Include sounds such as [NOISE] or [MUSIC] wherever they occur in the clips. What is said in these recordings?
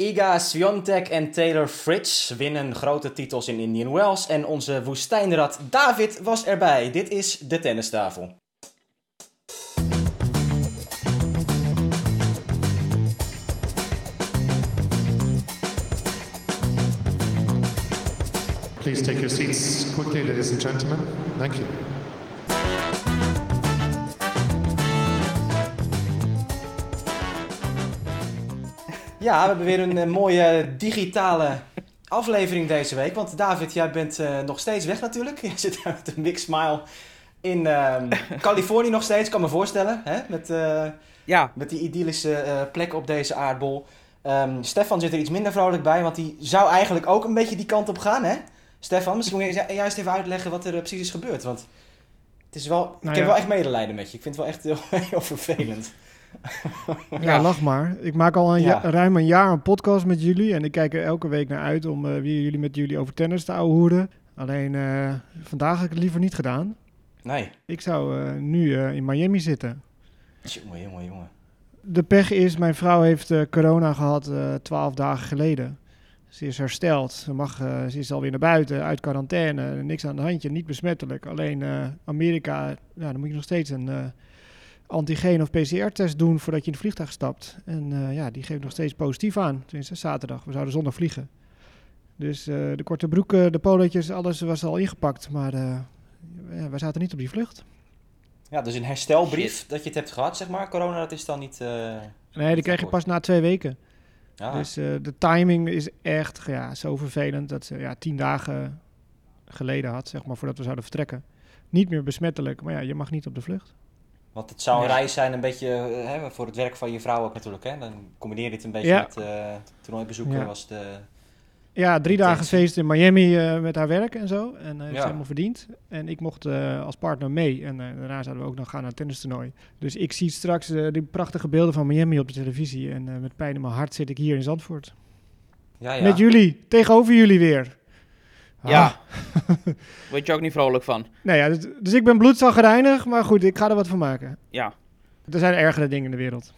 Iga Swiatek en Taylor Fritz winnen grote titels in Indian Wells en onze woestijnrad David was erbij. Dit is de tennistafel. Please take your seats quickly, ladies and gentlemen. Thank you. Ja, we hebben weer een, eh, mooie digitale aflevering deze week. Want David, jij bent eh, nog steeds weg natuurlijk. [LAUGHS] Je zit daar met een big smile in ehm, [LAUGHS] Californië nog steeds, kan me voorstellen. Hè? Met, eh, Ja, met die idyllische eh, plek op deze aardbol. Ehm, Stefan zit er iets minder vrolijk bij, want die zou eigenlijk ook een beetje die kant op gaan, hè? Stefan, misschien moet je juist even uitleggen wat er precies is gebeurd. Want het is wel, ik Nou heb ja. wel echt medelijden met je. Ik vind het wel echt heel, [LAUGHS] heel vervelend. [LAUGHS] Ja, lach maar. Ik maak al een Ja. ruim een jaar een podcast met jullie. En ik kijk er elke week naar uit om eh, weer jullie met jullie over tennis te ouwehoeren. Alleen eh, vandaag heb ik het liever niet gedaan. Nee. Ik zou eh, nu in Miami zitten. Jongen, jongen, jongen. De pech is, mijn vrouw heeft corona gehad eh, twaalf dagen geleden. Ze is hersteld. Ze, mag, ze is alweer naar buiten, uit quarantaine. Niks aan de handje, niet besmettelijk. Alleen Amerika, ja, dan moet je nog steeds een antigeen- of PCR-test doen voordat je in het vliegtuig stapt. En eh, ja, die geeft nog steeds positief aan. Tenminste, zaterdag. We zouden zondag vliegen. Dus eh, de korte broeken, de polootjes, alles was al ingepakt. Maar eh ja, wij zaten niet op die vlucht. Ja, dus een herstelbrief dat je het hebt gehad, zeg maar. Corona, dat is dan niet... eh, Nee, die krijg je pas na twee weken. ja. Dus eh, de timing is echt ja, zo vervelend dat ze ja, tien dagen geleden had, zeg maar, voordat we zouden vertrekken. Niet meer besmettelijk, maar ja, je mag niet op de vlucht. Want het zou een Ja. reis zijn een beetje eh, hè, voor het werk van je vrouw ook natuurlijk. Hè? Dan combineer je dit een beetje Ja. met eh toernooibezoeken. Ja. Was de... Ja, drie dagen feest in Miami eh, met haar werk en zo. En dat heeft Ja. ze helemaal verdiend. En ik mocht eh, als partner mee. En eh, daarna zouden we ook nog gaan naar het tennistoernooi. Dus ik zie straks die prachtige beelden van Miami op de televisie. En eh, met pijn in mijn hart zit ik hier in Zandvoort. Ja, ja. Met jullie, tegenover jullie weer. Ja. Ah. [LAUGHS] Word je ook niet vrolijk van. Nou ja, dus, dus ik ben bloedzagrijnig, maar goed, ik ga er wat van maken. Ja, Er zijn ergere dingen in de wereld.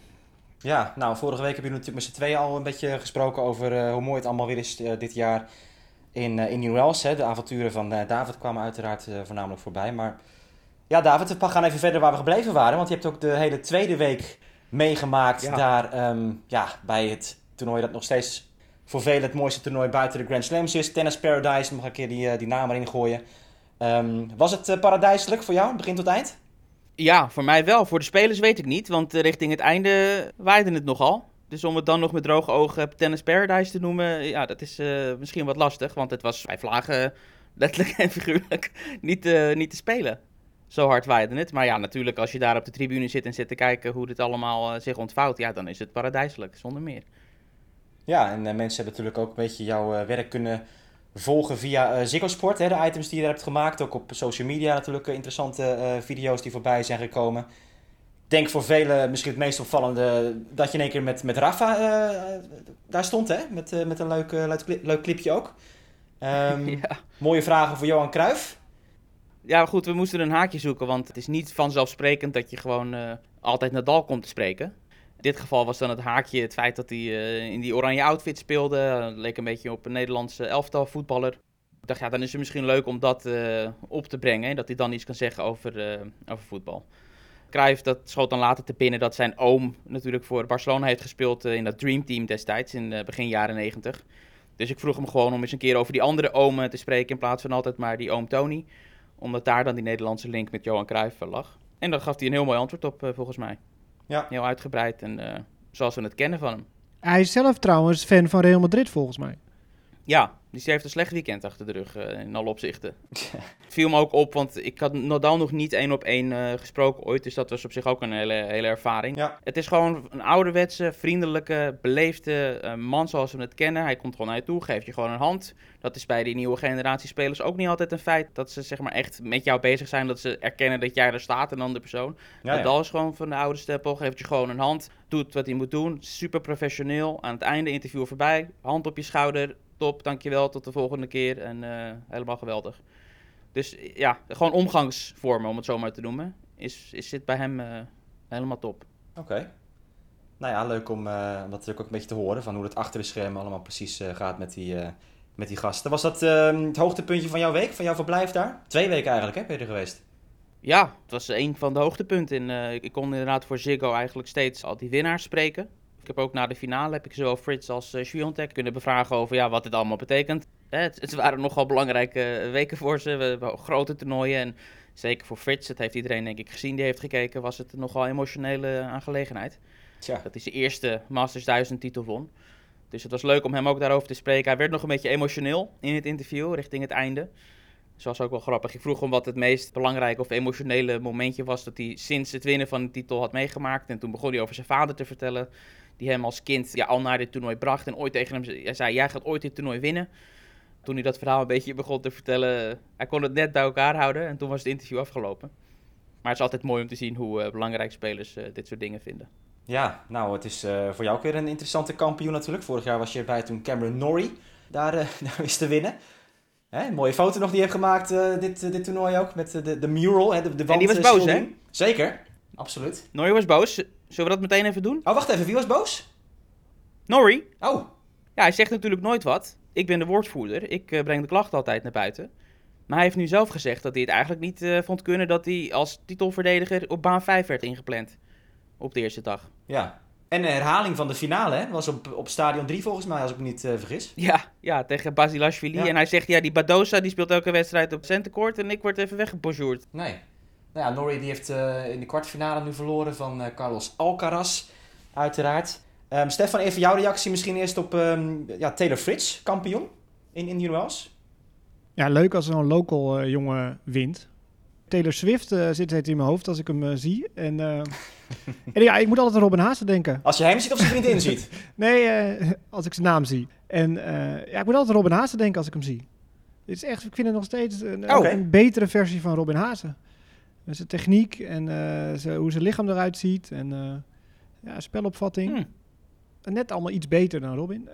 Ja, nou, vorige week hebben jullie natuurlijk met z'n tweeën al een beetje gesproken over eh, hoe mooi het allemaal weer is eh, dit jaar in, eh in New Wales. Hè. De avonturen van eh, David kwamen uiteraard eh, voornamelijk voorbij. Maar ja, David, we gaan even verder waar we gebleven waren. Want je hebt ook de hele tweede week meegemaakt Ja. daar ehm, ja, bij het toernooi dat nog steeds voor velen het mooiste toernooi buiten de Grand Slams is. Tennis Paradise, nog een keer die, eh, die naam erin gooien. Ehm, was het eh, paradijselijk voor jou, begin tot eind? ja, voor mij wel. Voor de spelers weet ik niet, want eh, richting het einde waaide het nogal. Dus om het dan nog met droge ogen Tennis Paradise te noemen, ja, dat is misschien wat lastig. Want het was vijf vlagen, letterlijk [LAUGHS] en figuurlijk, niet, niet te spelen. Zo hard waaide het. Maar ja, natuurlijk, als je daar op de tribune zit en zit te kijken hoe dit allemaal zich ontvouwt, ja, dan is het paradijselijk, zonder meer. Ja, en eh, mensen hebben natuurlijk ook een beetje jouw eh, werk kunnen volgen via eh Ziggo Sport. Hè, de items die je daar hebt gemaakt. Ook op social media natuurlijk interessante video's die voorbij zijn gekomen. Ik denk voor velen misschien het meest opvallende dat je in één keer met, met Rafa daar stond. Hè? Met, met een leuk, leuk, cli- leuk clipje ook. Ehm, [LAUGHS] Ja. Mooie vragen voor Johan Cruijff. Ja, goed, we moesten een haakje zoeken, want het is niet vanzelfsprekend dat je gewoon altijd Nadal komt te spreken. Dit geval was dan het haakje het feit dat hij eh, in die oranje outfit speelde. Leek een beetje op een Nederlandse elftal voetballer. Ik dacht, ja, dan is het misschien leuk om dat eh, op te brengen. En dat hij dan iets kan zeggen over, eh, over voetbal. Cruijff, dat schoot dan later te binnen dat zijn oom natuurlijk voor Barcelona heeft gespeeld in dat Dream Team destijds, in begin jaren negentig. Dus ik vroeg hem gewoon om eens een keer over die andere oom te spreken in plaats van altijd maar die oom Tony omdat daar dan die Nederlandse link met Johan Cruijff lag. En daar gaf hij een heel mooi antwoord op, volgens mij. Ja. Heel uitgebreid en eh, zoals we het kennen van hem. Hij is zelf trouwens fan van Real Madrid, volgens mij. Ja, dus hij heeft een slecht weekend achter de rug eh, in alle opzichten. Viel me ook op, want ik had Nadal nog niet één op één eh, gesproken ooit. Dus dat was op zich ook een hele, hele ervaring. Ja. Het is gewoon een ouderwetse, vriendelijke, beleefde eh, man zoals we het kennen. Hij komt gewoon naar je toe, geeft je gewoon een hand. Dat is bij die nieuwe generatie spelers ook niet altijd een feit. Dat ze zeg maar echt met jou bezig zijn, dat ze erkennen dat jij er staat, een andere persoon. Ja, ja. Nadal is gewoon van de oude stempel, geeft je gewoon een hand, doet wat hij moet doen. Super professioneel. Aan het einde interview voorbij, hand op je schouder, top, dankjewel, tot de volgende keer. En eh, helemaal geweldig. Dus ja, gewoon omgangsvormen, om het zo maar te noemen, is, is, zit bij hem eh, helemaal top. Oké. nou ja, leuk om, uh, dat natuurlijk ook een beetje te horen. Van hoe het achter de schermen allemaal precies uh, gaat met die, uh, met die gasten. Was dat ehm, het hoogtepuntje van jouw week? Van jouw verblijf daar? Twee weken eigenlijk, hè? Ben je er geweest? Ja, het was een van de hoogtepunten. ik kon inderdaad voor Ziggo eigenlijk steeds al die winnaars spreken. Ik heb ook na de finale heb ik zowel Frits als uh, Sviontek kunnen bevragen over ja, wat dit allemaal betekent. Het, het, waren nogal belangrijke weken voor ze. We hebben grote toernooien en zeker voor Frits, dat heeft iedereen denk ik gezien die heeft gekeken, was het een nogal emotionele aangelegenheid. Tja. Dat hij zijn eerste Masters 1000 titel won. Dus het was leuk om hem ook daarover te spreken. Hij werd nog een beetje emotioneel in het interview richting het einde. Dus was ook wel grappig. Ik vroeg hem wat het meest belangrijke of emotionele momentje was dat hij sinds het winnen van de titel had meegemaakt. En toen begon hij over zijn vader te vertellen, die hem als kind ja, al naar dit toernooi bracht. En ooit tegen hem zei, jij gaat ooit dit toernooi winnen. Toen hij dat verhaal een beetje begon te vertellen, hij kon het net bij elkaar houden. En toen was het interview afgelopen. Maar het is altijd mooi om te zien hoe uh, belangrijk spelers uh, dit soort dingen vinden. Ja, nou, het is uh, voor jou ook weer een interessante kampioen natuurlijk. Vorig jaar was je erbij toen Cameron Norrie daar, [LAUGHS] daar wist te winnen. Hè, mooie foto nog die je hebt gemaakt dit, dit toernooi ook. Met de, de mural, hè, de, de En die was boos, hè? Zeker, absoluut. Norrie was boos. Zullen we dat meteen even doen? Oh, wacht even. Wie was boos? Norrie. Oh. Ja, hij zegt natuurlijk nooit wat. Ik ben de woordvoerder. Ik breng de klachten altijd naar buiten. Maar hij heeft nu zelf gezegd dat hij het eigenlijk niet vond kunnen dat hij als titelverdediger op baan 5 werd ingepland op de eerste dag. Ja. En de herhaling van de finale hè? was op, op stadion 3 volgens mij, als ik me niet uh, vergis. Ja, ja tegen Basilashvili. Ja. En hij zegt, ja, die Badosa die speelt elke wedstrijd op centercourt en ik word even weggebonjourd. Nee. Nou ja, Norrie die heeft uh, in de kwartfinale nu verloren van uh, Carlos Alcaraz, uiteraard. Um, Stefan, even jouw reactie misschien eerst op um, ja, Taylor Fritz, kampioen in Indian Wells. Ja, leuk als zo'n local jongen wint. Taylor Swift zit het in mijn hoofd als ik hem zie. En, [LAUGHS] en ja, ik moet altijd aan Robin Haase denken. Als je hem ziet of zijn vriendin ziet? [LAUGHS] nee, als ik zijn naam zie. En ja, ik moet altijd aan Robin Haase denken als ik hem zie. Het is echt, ik vind het nog steeds een, oh, okay. een betere versie van Robin Haase. Met zijn techniek en zijn, hoe zijn lichaam eruit ziet. En ja, spelopvatting. Hmm. Net allemaal iets beter dan Robin.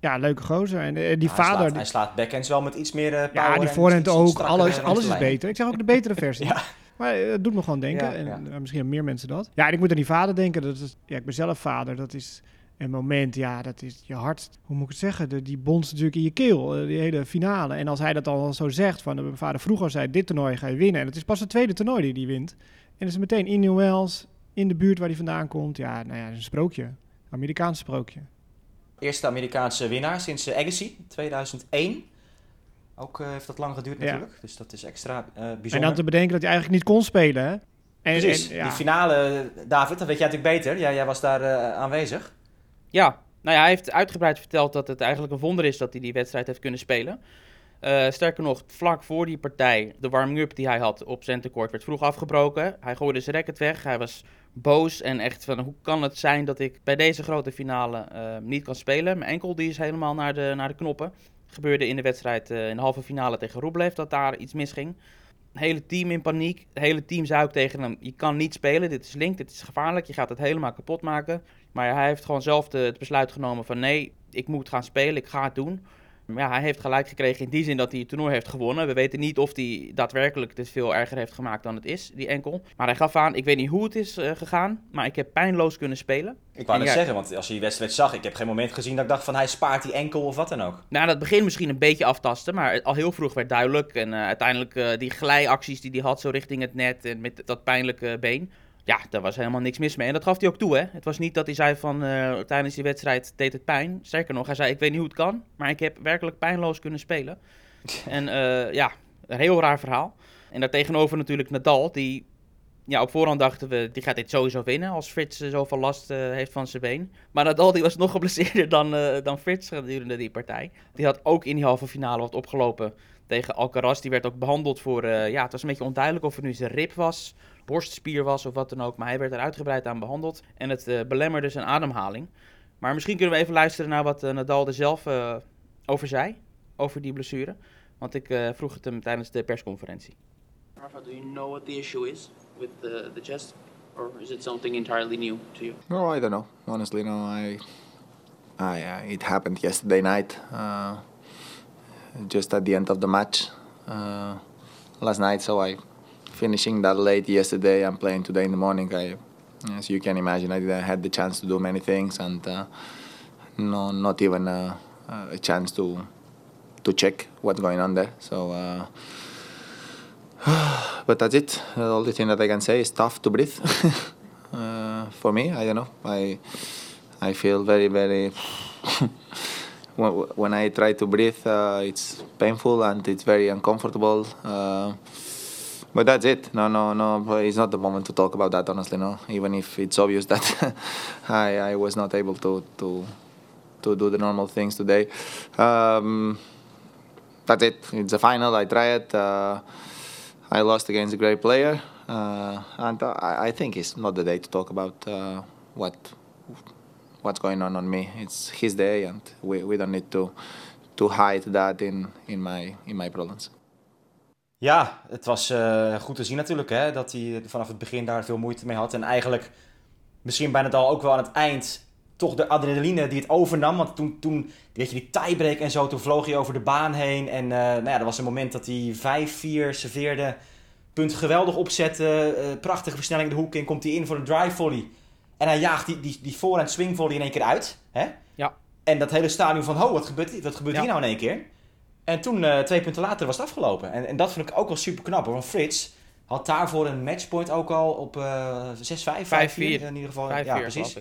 Ja, leuke gozer. En uh, die vader... Hij slaat, hij slaat backhands wel met iets meer power. Ja, die voorhand ook. Alles, alles is beter. Ik zeg ook de betere [LAUGHS] versie. ja. Maar het doet me gewoon denken. Ja, en ja. misschien hebben meer mensen dat. Ja, en ik moet aan die vader denken. Dat is, ja, ik ben zelf vader. Dat is een moment, ja, dat is je hart... Hoe moet ik het zeggen? De, die bonst natuurlijk in je keel. die hele finale. En als hij dat al zo zegt, van mijn vader vroeger zei... Dit toernooi ga je winnen. En het is pas het tweede toernooi die hij wint. En is meteen in New Wells, in de buurt waar hij vandaan komt. Ja, nou ja, een sprookje. Amerikaans sprookje. Eerste Amerikaanse winnaar sinds uh, Agassi, 2001. Ook uh, heeft dat lang geduurd natuurlijk, ja. dus dat is extra uh, bijzonder. En dan te bedenken dat hij eigenlijk niet kon spelen, hè? En, Precies, en, ja. die finale, David, dat weet jij natuurlijk beter. Ja, jij was daar aanwezig. Ja, nou ja, hij heeft uitgebreid verteld dat het eigenlijk een wonder is dat hij die wedstrijd heeft kunnen spelen. Uh, sterker nog, vlak voor die partij, de warming-up die hij had op centercourt, werd vroeg afgebroken. Hij gooide zijn racket weg. Hij was boos en echt van hoe kan het zijn dat ik bij deze grote finale uh, niet kan spelen. Mijn enkel die is helemaal naar de, naar de knoppen. Gebeurde in de wedstrijd uh, in de halve finale tegen Rublev dat daar iets misging. Het hele team in paniek. Het hele team zei ook tegen hem, je kan niet spelen, dit is link, dit is gevaarlijk, je gaat het helemaal kapot maken. Maar hij heeft gewoon zelf de, het besluit genomen van nee, ik moet gaan spelen, ik ga het doen. Ja, hij heeft gelijk gekregen in die zin dat hij het toernooi heeft gewonnen. We weten niet of hij daadwerkelijk het veel erger heeft gemaakt dan het is, die enkel. Maar hij gaf aan, ik weet niet hoe het is uh, gegaan, maar ik heb pijnloos kunnen spelen. Ik wou net ja, zeggen, want als je die wedstrijd zag, ik heb geen moment gezien dat ik dacht van hij spaart die enkel of wat dan ook. Nou, dat begin misschien een beetje aftasten, maar al heel vroeg werd duidelijk. En uh, uiteindelijk uh, die glijacties die hij had zo richting het net en met dat pijnlijke been. Ja, daar was helemaal niks mis mee. En dat gaf hij ook toe, hè. Het was niet dat hij zei van uh, tijdens die wedstrijd deed het pijn. Sterker nog, hij zei ik weet niet hoe het kan, maar ik heb werkelijk pijnloos kunnen spelen. [LAUGHS] en uh, ja, een heel raar verhaal. En daartegenover natuurlijk Nadal, die... Ja, op voorhand dachten we, die gaat dit sowieso winnen als Frits zoveel last heeft van zijn been. Maar Nadal die was nog geblesseerder dan, dan Frits gedurende die partij. Die had ook in die halve finale wat opgelopen tegen Alcaraz. Die werd ook behandeld voor, ja, het was een beetje onduidelijk of het nu zijn rib was borstspier was of wat dan ook. Maar hij werd er uitgebreid aan behandeld. En het uh, belemmerde zijn ademhaling. Maar misschien kunnen we even luisteren naar wat uh, Nadal er zelf uh, over zei. Over die blessure. Want ik vroeg het hem tijdens de persconferentie. Rafa, do you know what the issue is with the, the chest? Or is it something entirely new to you? No, I don't know. Honestly, no. I, I it happened yesterday night. Uh, just at the end of the match last night. So I finishing that late yesterday and playing today in the morning, I as you can imagine, I didn't had the chance to do many things, and uh, no, not even a, a chance to to check what's going on there. So, uh, [SIGHS] but that's it. All the only thing that I can say is tough to breathe. [LAUGHS] uh, for me, I don't know. I I feel very very. [LAUGHS] when, I try to breathe, uh, it's painful and it's very uncomfortable. Uh, but that's it. No, no, no. It's not the moment to talk about that. Honestly, no. Even if it's obvious that [LAUGHS] I, I was not able to to to do the normal things today. Um, that's it. It's a final. I tried. Uh, I lost against a great player, uh, and I, I, think it's not the day to talk about uh, what what's going on on me. It's his day, and we, we don't need to to hide that in in my in my problems. Ja, het was uh, goed te zien natuurlijk hè, dat hij vanaf het begin daar veel moeite mee had. En eigenlijk misschien bijna al ook wel aan het eind toch de adrenaline die het overnam. Want toen, toen weet je, die tiebreak en zo, toen vloog hij over de baan heen. En uh, nou ja, er was een moment dat hij 5-4 serveerde. Punt geweldig opzetten. Uh, prachtige versnelling de hoek in. Komt hij in voor een drive volley. En hij jaagt die, die, die voorhand swing volley in één keer uit. Hè? Ja. En dat hele stadion van, oh, wat gebeurt, wat gebeurt hier nou in één keer? En toen, uh, twee punten later, was het afgelopen. En, en dat vind ik ook wel super knap hoor. Want Frits had daarvoor een matchpoint ook al op uh, 6-5, 5-4 in ieder geval. 5, ja, precies.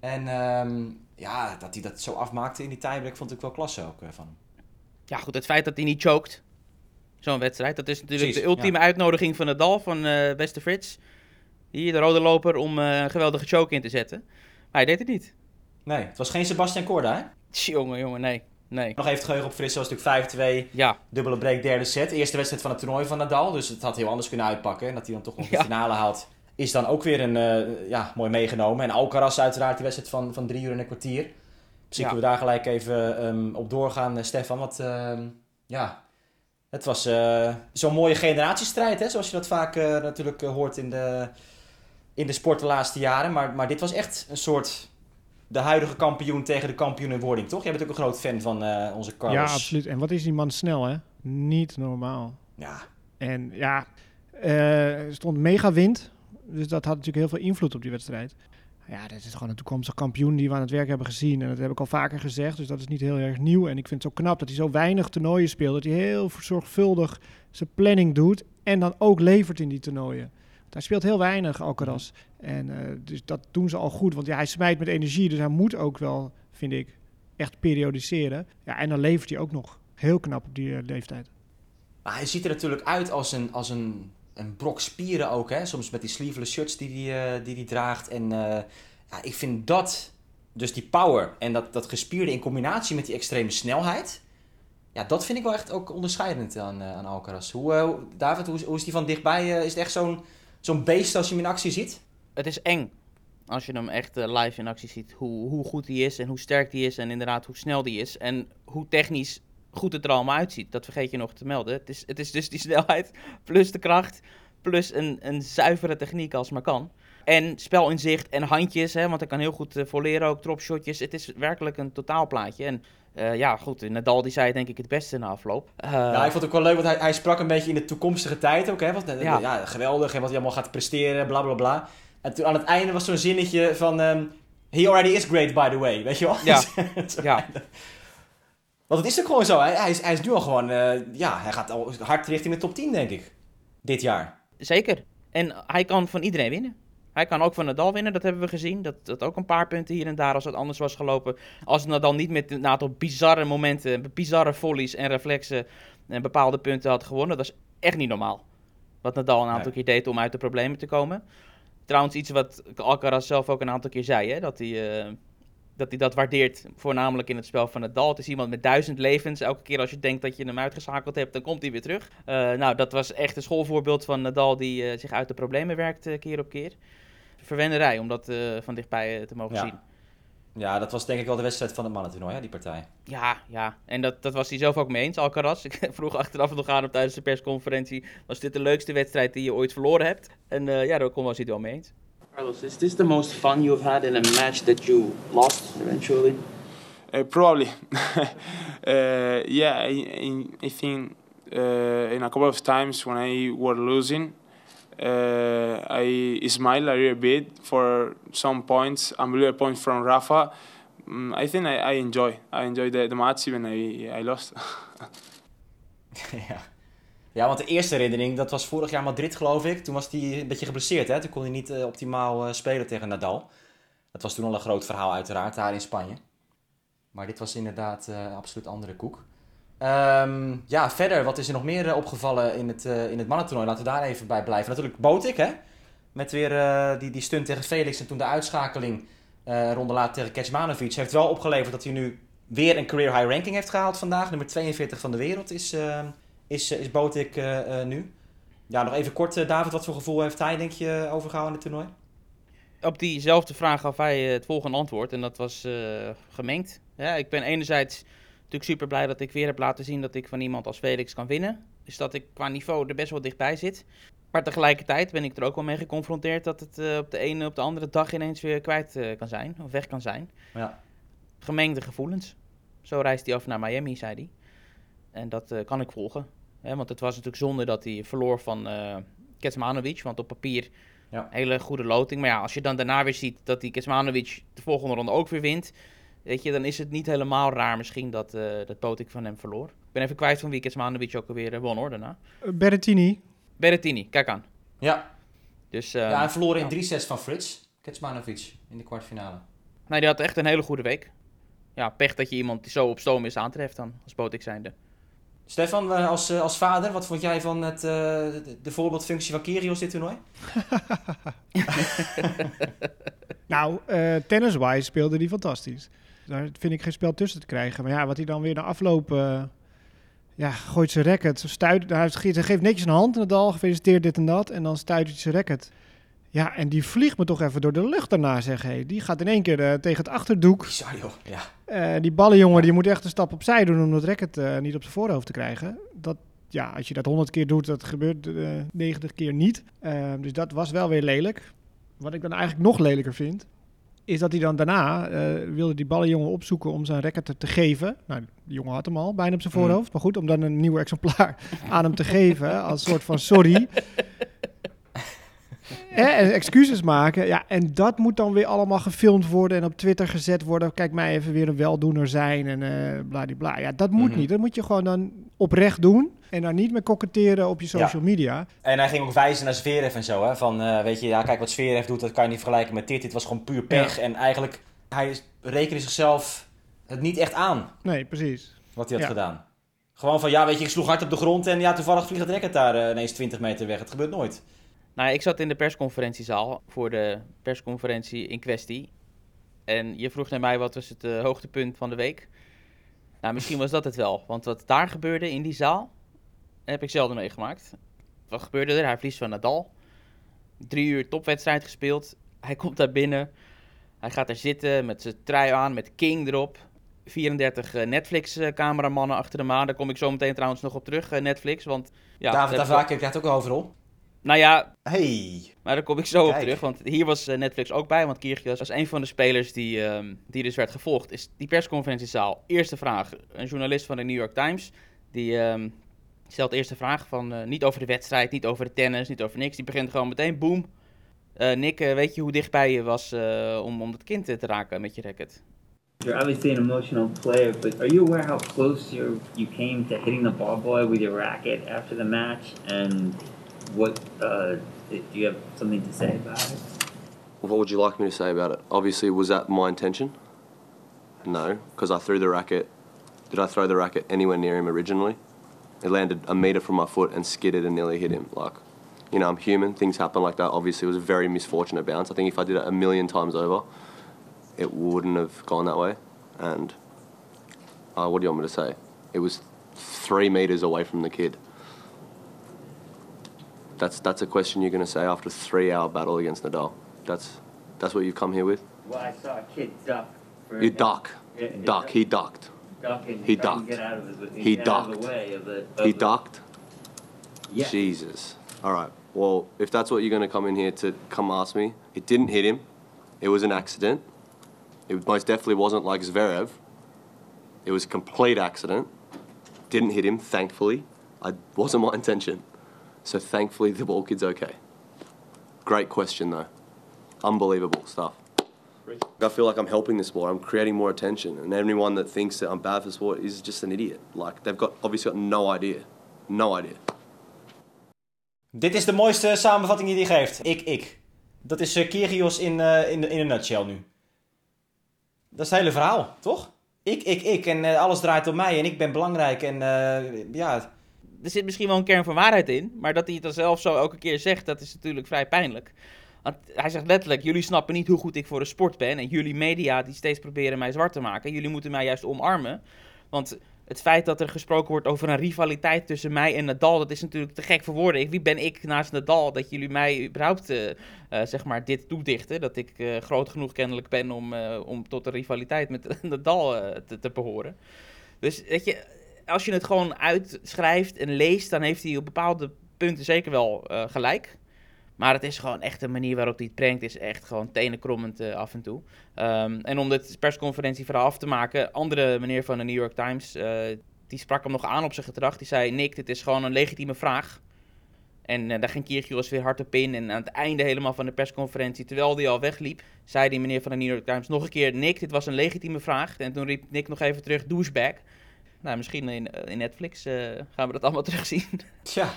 En um, ja, dat hij dat zo afmaakte in die tiebreak vond ik wel klasse ook uh, van hem. Ja, goed, het feit dat hij niet choked, zo'n wedstrijd, dat is natuurlijk Precies, de ultieme ja. uitnodiging van Nadal, van uh, beste Frits. Hier, de rode loper, om uh, een geweldige choke in te zetten. Maar hij deed het niet. Nee, het was geen Sebastian Korda, hè? Jongen, jongen, nee. Nee. Nog even het geheugen op Frits, was natuurlijk 5-2. Ja. Dubbele break, derde set. Eerste wedstrijd van het toernooi van Nadal. Dus het had heel anders kunnen uitpakken. En dat hij dan toch nog de ja. finale haalt, is dan ook weer een, uh, ja, mooi meegenomen. En Alcaraz uiteraard die wedstrijd van, van drie uur en een kwartier. Misschien ja. kunnen we daar gelijk even um, op doorgaan, uh, Stefan. Want uh, ja, het was uh, zo'n mooie generatiestrijd, hè? zoals je dat vaak natuurlijk hoort in de, in de sport de laatste jaren. Maar, maar dit was echt een soort de huidige kampioen tegen de kampioen in wording, toch? Jij bent ook een groot fan van uh, onze Carlos. Ja, absoluut. En wat is die man snel, hè? Niet normaal. Ja. En ja, uh, er stond mega wind. Dus dat had natuurlijk heel veel invloed op die wedstrijd. Ja, dit is gewoon een toekomstig kampioen die we aan het werk hebben gezien. En dat heb ik al vaker gezegd, dus dat is niet heel erg nieuw. En ik vind het zo knap dat hij zo weinig toernooien speelt. Dat hij heel zorgvuldig zijn planning doet en dan ook levert in die toernooien. Hij speelt heel weinig, Alcaraz. En uh, dus dat doen ze al goed. Want ja, hij smijt met energie. Dus hij moet ook wel, vind ik, echt periodiseren. Ja, en dan levert hij ook nog. Heel knap op die uh, leeftijd. Maar hij ziet er natuurlijk uit als een, als een, een brok spieren ook. Hè? Soms met die sleeveless shirts die hij uh, die die draagt. En ja, ik vind dat, dus die power en dat, dat gespierde in combinatie met die extreme snelheid... Ja, dat vind ik wel echt ook onderscheidend aan, aan Alcaraz. Hoe, David, hoe, hoe is die van dichtbij? is het echt zo'n zo'n beest als je hem in actie ziet? Het is eng als je hem echt uh, live in actie ziet. Hoe, hoe goed hij is en hoe sterk hij is en inderdaad hoe snel hij is. En hoe technisch goed het er allemaal uitziet. Dat vergeet je nog te melden. Het is, het is dus die snelheid [LAUGHS] plus de kracht plus een, een zuivere techniek als maar kan. En spelinzicht en handjes, hè, want hij kan heel goed uh, voleren ook, dropshotjes. Het is werkelijk een totaalplaatje. En uh, ja, goed, Nadal die zei denk ik het beste na afloop. Uh, ja, ik vond het ook wel leuk, want hij, hij sprak een beetje in de toekomstige tijd ook. Hè, want, ja. ja. geweldig en wat hij allemaal gaat presteren, bla bla bla. En toen aan het einde was zo'n zinnetje van... Um, He already is great, by the way. Weet je wel? Ja. [LAUGHS] ja. Want het is ook gewoon zo. Hij, hij, is, hij is nu al gewoon... Ja, hij gaat al hard richting de top 10, denk ik. Dit jaar. Zeker. En hij kan van iedereen winnen. Hij kan ook van Nadal winnen, dat hebben we gezien. Dat, dat ook een paar punten hier en daar als het anders was gelopen. Als Nadal niet met een aantal bizarre momenten, bizarre volleys en reflexen en bepaalde punten had gewonnen. Dat is echt niet normaal. Wat Nadal een aantal nee. keer deed om uit de problemen te komen. Trouwens, iets wat Alcaraz zelf ook een aantal keer zei, hè, dat hij... Uh, dat hij dat waardeert, voornamelijk in het spel van Nadal. Het is iemand met duizend levens. Elke keer als je denkt dat je hem uitgeschakeld hebt, dan komt hij weer terug. Uh, nou, dat was echt een schoolvoorbeeld van Nadal die uh, zich uit de problemen werkt keer op keer. Verwenderij om dat van dichtbij te mogen ja. zien. Ja, dat was denk ik wel de wedstrijd van het mannentoernooi, hè, die partij. Ja, ja. En dat, dat was hij zelf ook mee eens, Alcaraz. [LAUGHS] Ik vroeg achteraf nog aan op tijdens de persconferentie... was dit de leukste wedstrijd die je ooit verloren hebt? En ja, daar kon was hij het wel mee eens. Carlos, is this the most fun you've had in a match that you lost eventually? Uh, probably. uh, [LAUGHS] yeah, I, I, I think uh, in a couple of times when I were losing, Uh, I smile a little bit for some points, unbelievable points from Rafa. Mm, I think I, I enjoy. I enjoy the, the match even I, I lost. [LAUGHS] ja. want de eerste herinnering, dat was vorig jaar Madrid geloof ik. Toen was hij een beetje geblesseerd, hè? Toen kon hij niet uh, optimaal uh, spelen tegen Nadal. Dat was toen al een groot verhaal uiteraard, daar in Spanje. Maar dit was inderdaad uh, absoluut andere koek. Um, ja, verder, wat is er nog meer opgevallen in het, in het mannentoernooi? Laten we daar even bij blijven. Natuurlijk Botik, hè? Met weer die, die stunt tegen Felix en toen de uitschakeling uh, ronde later tegen Kecmanovic. Heeft wel opgeleverd dat hij nu weer een career high ranking heeft gehaald vandaag. Nummer 42 van de wereld is, uh, is, is Botik uh, nu. Ja, nog even kort, David, wat voor gevoel heeft hij, denk je, overgehouden in het toernooi? Op diezelfde vraag gaf hij het volgende antwoord en dat was gemengd. Ja, ik ben enerzijds natuurlijk super blij dat ik weer heb laten zien dat ik van iemand als Felix kan winnen. Dus dat ik qua niveau er best wel dichtbij zit. Maar tegelijkertijd ben ik er ook wel mee geconfronteerd dat het uh, op de ene op de andere dag ineens weer kwijt uh, kan zijn, of weg kan zijn. Ja. Gemengde gevoelens. Zo reist hij af naar Miami, zei hij. En dat uh, kan ik volgen. Hè, want het was natuurlijk zonde dat hij verloor van uh, want op papier ja. hele goede loting. Maar ja, als je dan daarna weer ziet dat die Kecmanovic de volgende ronde ook weer wint, weet je, dan is het niet helemaal raar misschien dat, dat Potik van hem verloor. Ik ben even kwijt van wie Kecmanovic ook alweer won hoor daarna. Berrettini. Berrettini, kijk aan. Ja. Dus, uh, ja, hij verloor in drie sets van Frits Kecmanovic in de kwartfinale. Nee, die had echt een hele goede week. Ja, pech dat je iemand die zo op stoom is aantreft dan, als Botik zijnde. Stefan, als, als vader, wat vond jij van het, uh, de, de, voorbeeldfunctie van Kyrgios dit toernooi? [LAUGHS] [LAUGHS] nou, uh, tennis-wise speelde hij fantastisch. Daar vind ik geen spel tussen te krijgen. Maar ja, wat hij dan weer na afloop... Uh, ja, gooit zijn racket. Stuit, hij geeft netjes een hand in het dal, gefeliciteerd dit en dat. En dan stuit hij zijn racket. Ja, en die vliegt me toch even door de lucht daarna, zeg hé. Die gaat in één keer uh, tegen het achterdoek. Bizar, joh. Ja. Uh, die ballenjongen, die moet echt een stap opzij doen om dat racket uh, niet op zijn voorhoofd te krijgen. Dat, ja, als je dat honderd keer doet, dat gebeurt 90 keer niet. dus dat was wel weer lelijk. Wat ik dan eigenlijk nog lelijker vind, is dat hij dan daarna uh, wilde die ballenjongen opzoeken om zijn racket te geven. Nou, die jongen had hem al, bijna op zijn voorhoofd. Mm. Maar goed, om dan een nieuw exemplaar [LAUGHS] aan hem te geven als soort van sorry. En excuses maken. Ja, en dat moet dan weer allemaal gefilmd worden en op Twitter gezet worden. Kijk mij even weer een weldoener zijn en uh, bladibla. Ja, dat moet mm -hmm. niet. Dat moet je gewoon dan oprecht doen. En daar niet meer koketteren op je social ja. media. En hij ging ook wijzen naar Zverev en zo. Hè? Van, uh, weet je, ja, kijk wat Zverev doet, dat kan je niet vergelijken met dit. Dit was gewoon puur pech. Ja. En eigenlijk, hij rekende zichzelf het niet echt aan. Nee, precies. Wat hij had ja. gedaan. Gewoon van, ja, weet je, ik sloeg hard op de grond en ja, toevallig vliegt het racket daar uh, ineens 20 meter weg. Het gebeurt nooit. Nou, ik zat in de persconferentiezaal voor de persconferentie in kwestie. En je vroeg naar mij wat was het uh, hoogtepunt van de week. Nou, misschien was dat het wel. Want wat daar gebeurde in die zaal, heb ik zelden meegemaakt. Wat gebeurde er? Hij verliest van Nadal. Drie uur topwedstrijd gespeeld. Hij komt daar binnen. Hij gaat er zitten met zijn trui aan, met King erop. 34 uh, Netflix-cameramannen achter hem aan. Daar kom ik zo meteen trouwens nog op terug, uh, Netflix. Want, ja, David Davake krijgt ook een hoofdrol. Nou ja, hey. maar daar kom ik zo Kijk. op terug. Want hier was uh, Netflix ook bij. Want Kyrgios was een van de spelers die, uh, die dus werd gevolgd. Is die persconferentiezaal. Eerste vraag. Een journalist van de New York Times. Die uh, stelt de eerste vraag van uh, niet over de wedstrijd, niet over de tennis, niet over niks. Die begint gewoon meteen, boom. Uh, Nick, uh, weet je hoe dichtbij je was om, om het kind te raken met je racket? You're obviously an emotional player, but are you aware how close you you came to hitting the ball boy with your racket after the match? And what do you have something to say about it? What would you like me to say about it? Obviously, was that my intention? No, because I threw the racket. Did I throw the racket anywhere near him originally? It landed a meter from my foot and skidded and nearly hit him. Like, you know, I'm human. Things happen like that. Obviously, it was a very misfortunate bounce. I think if I did it a million times over, it wouldn't have gone that way. And uh, what do you want me to say? It was three meters away from the kid. That's that's a question you're going to say after a three-hour battle against Nadal. That's that's what you've come here with. Well, I saw a kid duck. For You duck, duck. He ducked. Ducking, He ducked. Get out of the, He get out of ducked. the way of the. Of He the- ducked. Yeah. Jesus. All right. Well, if that's what you're going to come in here to come ask me, it didn't hit him. It was an accident. It most definitely wasn't like Zverev. It was a complete accident. Didn't hit him, thankfully. I wasn't my intention. So thankfully the ball kid's okay. Great question, though. Unbelievable stuff. I feel like I'm helping the sport. I'm creating more attention, and anyone that thinks that I'm bad for sport is just an idiot. Like they've got obviously got no idea, no idea. Dit is de mooiste samenvatting die hij geeft. Ik, ik. Dat is uh, Kyrgios in, uh, in, in een nutshell nu. Dat is het hele verhaal, toch? Ik, ik, ik. En uh, alles draait om mij en ik ben belangrijk. En ja... Er zit misschien wel een kern van waarheid in. Maar dat hij het dan zelf zo elke keer zegt, dat is natuurlijk vrij pijnlijk. Want hij zegt letterlijk, jullie snappen niet hoe goed ik voor de sport ben. En jullie media die steeds proberen mij zwart te maken. Jullie moeten mij juist omarmen. Want het feit dat er gesproken wordt over een rivaliteit tussen mij en Nadal, dat is natuurlijk te gek voor woorden. wie ben ik naast Nadal dat jullie mij überhaupt uh, uh, zeg maar dit toedichten? Dat ik uh, groot genoeg kennelijk ben om, om tot een rivaliteit met [LAUGHS] Nadal te, te behoren. Dus weet je, als je het gewoon uitschrijft en leest, dan heeft hij op bepaalde punten zeker wel gelijk. Maar het is gewoon echt de manier waarop hij het brengt, is echt gewoon tenenkrommend uh, af en toe. Um, en om de persconferentie vooral af te maken, andere meneer van de New York Times, uh, die sprak hem nog aan op zijn gedrag. Die zei, Nick, dit is gewoon een legitieme vraag. En daar ging Kyrgios weer hard op in. En aan het einde helemaal van de persconferentie, terwijl hij al wegliep, zei die meneer van de New York Times nog een keer, Nick, dit was een legitieme vraag. En toen riep Nick nog even terug, douchebag. Nou, misschien in, in Netflix gaan we dat allemaal [LAUGHS] terugzien. Tja.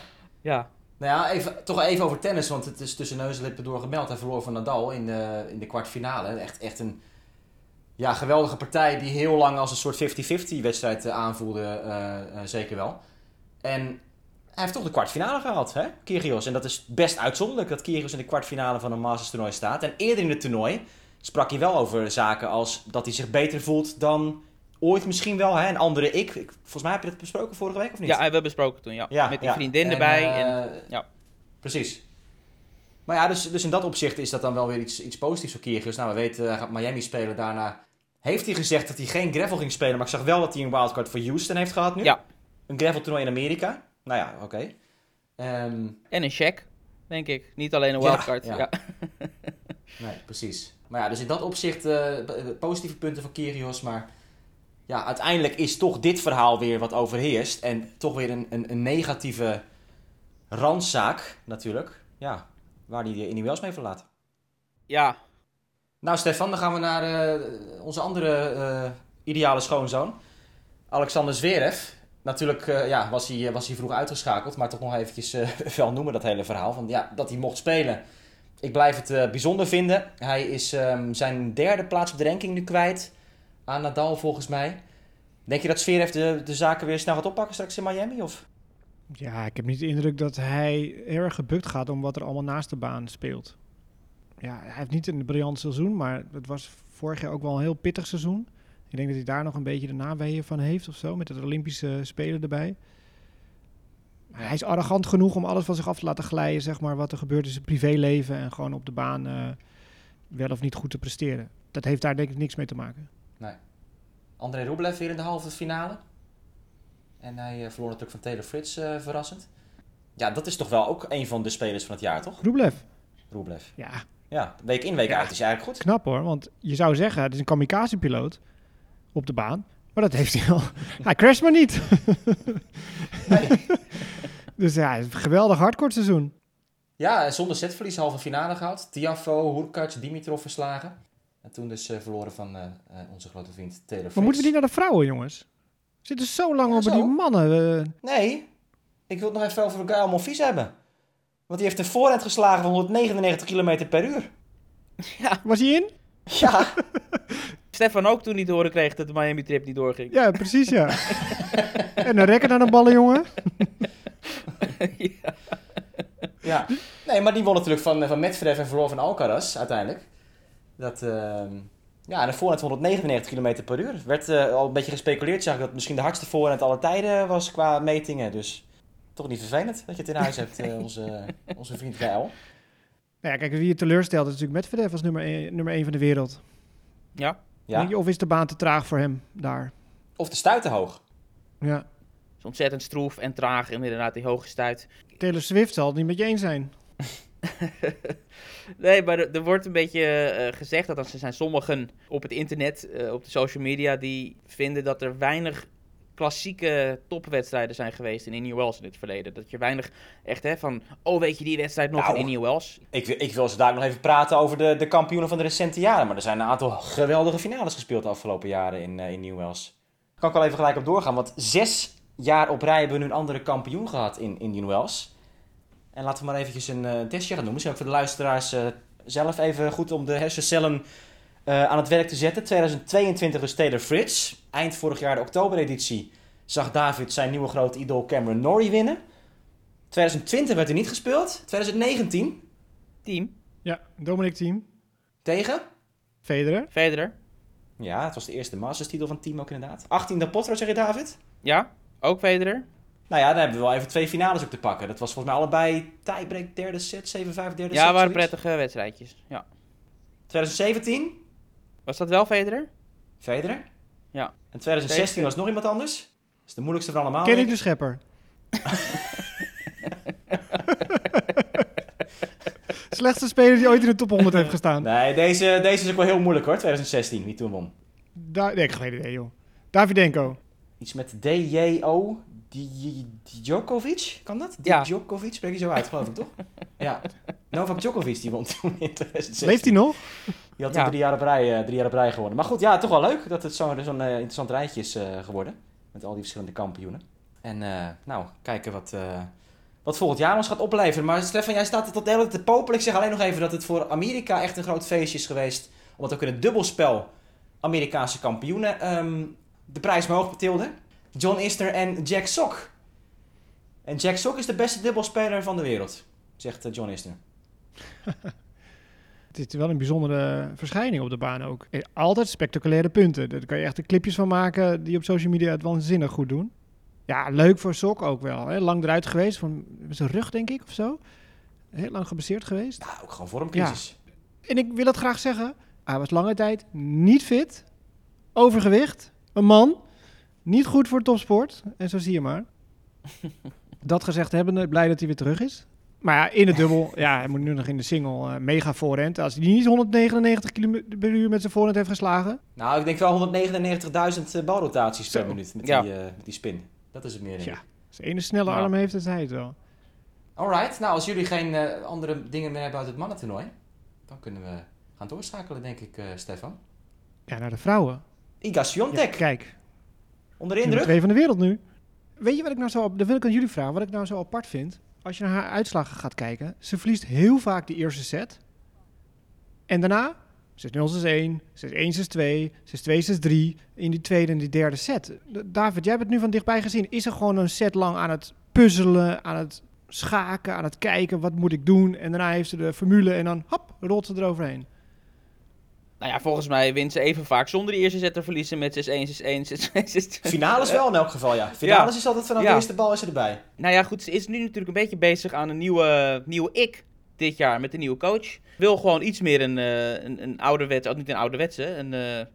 ja. Nou ja, even, toch even over tennis, want het is tussen neus en lippen door gemeld. Hij verloor van Nadal in de, in de kwartfinale. Echt, echt een ja, geweldige partij die heel lang als een soort 50-50 wedstrijd uh, aanvoelde, zeker wel. En hij heeft toch de kwartfinale gehaald, hè, Kyrgios. En dat is best uitzonderlijk dat Kyrgios in de kwartfinale van een Masters toernooi staat. En eerder in het toernooi sprak hij wel over zaken als dat hij zich beter voelt dan ooit misschien wel, hè, een andere ik. ik. Volgens mij heb je dat besproken vorige week of niet? Ja, hebben we besproken toen, ja. ja Met die ja. vriendin en, erbij. Uh, en, ja. Precies. Maar ja, dus, dus in dat opzicht is dat dan wel weer iets, iets positiefs voor Kyrgios. Nou, we weten, hij gaat Miami spelen. Daarna heeft hij gezegd dat hij geen gravel ging spelen. Maar ik zag wel dat hij een wildcard voor Houston heeft gehad nu. Ja. Een gravel toernooi in Amerika. Nou ja, oké. Okay. Um, en een check, denk ik. Niet alleen een wildcard. Ja, ja. nee, precies. Maar ja, dus in dat opzicht uh, positieve punten voor Kyrgios. Maar ja, uiteindelijk is toch dit verhaal weer wat overheerst. En toch weer een, een, een negatieve randzaak natuurlijk. Ja, waar die in die Wels mee verlaat. Ja. Nou Stefan, dan gaan we naar uh, onze andere uh, ideale schoonzoon. Alexander Zverev. Natuurlijk uh, ja, was, hij, was hij vroeg uitgeschakeld, maar toch nog eventjes [LAUGHS] wel noemen dat hele verhaal. Van, ja, dat hij mocht spelen. Ik blijf het bijzonder vinden. Hij is um, zijn derde plaats op de ranking nu kwijt aan Nadal volgens mij. Denk je dat Zverev de, de zaken weer snel gaat oppakken straks in Miami? Of? Ja, ik heb niet de indruk dat hij erg gebukt gaat om wat er allemaal naast de baan speelt. Ja, hij heeft niet een briljant seizoen, maar het was vorig jaar ook wel een heel pittig seizoen. Ik denk dat hij daar nog een beetje de naweeën van heeft of zo, met het Olympische Spelen erbij. Hij is arrogant genoeg om alles van zich af te laten glijden, zeg maar, wat er gebeurt in zijn privéleven en gewoon op de baan uh, wel of niet goed te presteren. Dat heeft daar denk ik niks mee te maken. Nee. André Rublev weer in de halve finale. En hij uh, verloor natuurlijk van Taylor Fritz uh, verrassend. Ja, dat is toch wel ook een van de spelers van het jaar, toch? Rublev. Rublev. Ja. Ja, week in, week ja. uit is eigenlijk goed. Knap hoor, want je zou zeggen, het is een kamikaze-piloot op de baan. Maar dat heeft hij al. [LAUGHS] hij crasht maar niet. [LAUGHS] nee. [LAUGHS] dus ja, een geweldig hardcore seizoen. Ja, zonder setverlies halve finale gehaald. Tiafo, Hurkacz, Dimitrov verslagen. En toen dus uh, verloren van uh, uh, onze grote vriend Taylor Fritz. Maar moeten we niet naar de vrouwen, jongens? We zitten zo lang ja, over zo. die mannen. Nee, ik wil het nog even over Gael Monfils hebben. Want die heeft een voorhand geslagen van 199 km per uur. Ja. Was hij in? Ja. [LAUGHS] Stefan ook toen hij te horen kreeg dat de Miami trip niet doorging. Ja, precies ja. [LAUGHS] en een rekker naar de ballen, jongen. [LAUGHS] ja. ja. Nee, maar die won natuurlijk van, van Medvedev en verloor van Alcaraz uiteindelijk. Dat, uh, ja, een voorhand van 199 km per uur. werd uh, al een beetje gespeculeerd, zag ik dat het misschien de hardste voorhand aller tijden was qua metingen. Dus toch niet vervelend dat je het in huis hebt, uh, [LAUGHS] onze, onze vriend Geil. Nou ja, kijk, wie je teleurstelt is natuurlijk Medvedev als nummer 1 nummer één van de wereld. Ja. ja. Denk je, of is de baan te traag voor hem daar? Of de stuit te hoog. Ja. is ontzettend stroef en traag en inderdaad die hoge stuit. Taylor Swift zal het niet met je eens zijn. [LAUGHS] nee, maar er, er, wordt een beetje uh, gezegd dat er zijn sommigen op het internet, uh, op de social media, die vinden dat er weinig klassieke topwedstrijden zijn geweest in Indian Wells in het verleden. Dat je weinig echt hè, van, oh weet je die wedstrijd nog Nou, in Indian Wells? Ik, wil- ik wil ze daar nog even praten over de, de kampioenen van de recente jaren. Maar er zijn een aantal geweldige finales gespeeld de afgelopen jaren in, eh in New Wells. Kan ik wel even gelijk op doorgaan. Want zes jaar op rij hebben we nu een andere kampioen gehad in Indian Wells. En laten we maar eventjes een eh, testje gaan doen. Misschien ook voor de luisteraars eh, zelf even goed om de hersencellen eh, aan het werk te zetten. 2022 dus Taylor Fritz. Eind vorig jaar de oktobereditie zag David zijn nieuwe grote idool Cameron Norrie winnen. 2020 werd er niet gespeeld. 2019 Team, Ja, Dominic Team. tegen? Federer. Federer. Ja, het was de eerste Masters titel van het team ook inderdaad. 18 de Potro, zeg je David? Ja, ook Federer. Nou ja, dan hebben we wel even twee finales ook te pakken. Dat was volgens mij allebei tiebreak derde set, 7-5 derde set. Ja, waren prettige wedstrijdjes. Ja. 2017, Was dat wel Federer? Federer. Ja. En 2016 Tegen- was nog iemand anders. Dat is de moeilijkste van allemaal. Kenny denk de. Schepper. [LAUGHS] Slechtste speler die ooit in de top 100 heeft gestaan. Nee, deze, deze is ook wel heel moeilijk hoor, 2016, wie toen won. Da nee, ik heb geen idee, joh. Davidenko. Iets met D-J-O, Djokovic, kan dat? Ja. Djokovic, spreek je zo uit, geloof ik toch? [LAUGHS] Ja. Novak Djokovic, die won toen in 2016. Leeft hij nog? Die had toen Ja. drie, jaar op rij, eh, drie jaar op rij gewonnen. Maar goed, ja, toch wel leuk dat het zo'n zo'n eh, interessant rijtje is eh, geworden. Met al die verschillende kampioenen. En eh, nou, kijken wat, eh, wat volgend jaar ons gaat opleveren. Maar Stefan, jij staat er tot de hele tijd te popelen. Ik zeg alleen nog even dat het voor Amerika echt een groot feestje is geweest. Omdat ook in het dubbelspel Amerikaanse kampioenen ehm, de prijs omhoog betilden. John Isner en Jack Sock. En Jack Sock is de beste dubbelspeler van de wereld, zegt eh, John Isner. [LAUGHS] Het is wel een bijzondere verschijning op de baan ook. Eh, Altijd spectaculaire punten. Daar kan je echt de clipjes van maken die op social media het waanzinnig goed doen. Ja, leuk voor Sok ook wel. Hè? Lang eruit geweest, van zijn rug denk ik of zo. Heel lang geblesseerd geweest. Ja, ook gewoon vormcrisis. En ik wil het graag zeggen. Hij was lange tijd niet fit. Overgewicht. Een man. Niet goed voor topsport. En zo zie je maar. [LAUGHS] Dat gezegd hebbende, blij dat hij weer terug is. Maar ja, in het dubbel. [LAUGHS] ja, hij moet nu nog in de single eh, mega voorhand. Als hij niet 199 km per uur met zijn voorhand heeft geslagen. Nou, ik denk wel 199.000 eh, balrotaties per Zo. minuut met, Ja. die, eh, met die spin. Dat is het meer, denk Ja. ik. Als de ene snelle arm heeft, dan is hij het wel. Alright, nou als jullie geen eh, andere dingen meer hebben uit het mannentoernooi, dan kunnen we gaan doorschakelen, denk ik, eh, Stefan. Ja, naar de vrouwen. Iga Ja, Swiatek, kijk, onder de indruk. twee van de wereld nu. Weet je wat ik nou zo... Dat wil ik aan jullie vragen. Wat ik nou zo apart vind. Als je naar haar uitslagen gaat kijken. Ze verliest heel vaak die eerste set. En daarna 6-0, 6-1, 6-1, 6-2, 6-2, 6-3. In die tweede en die derde set. David, jij hebt het nu van dichtbij gezien. Is er gewoon een set lang aan het puzzelen, aan het schaken, aan het kijken. Wat moet ik doen? En daarna heeft ze de formule en dan hop, rolt ze eroverheen. Nou ja, volgens mij wint ze even vaak zonder die eerste set te verliezen met 6-1, 6-1, 6-2, 6-2. Finales wel in elk geval, ja. Finales Ja. is altijd vanaf Ja. de eerste bal is ze erbij. Nou ja, goed, ze is nu natuurlijk een beetje bezig aan een nieuwe, nieuwe ik dit jaar met de nieuwe coach. Wil gewoon iets meer een, eh een, een ouderwets, ook niet een ouderwetse, een, eh,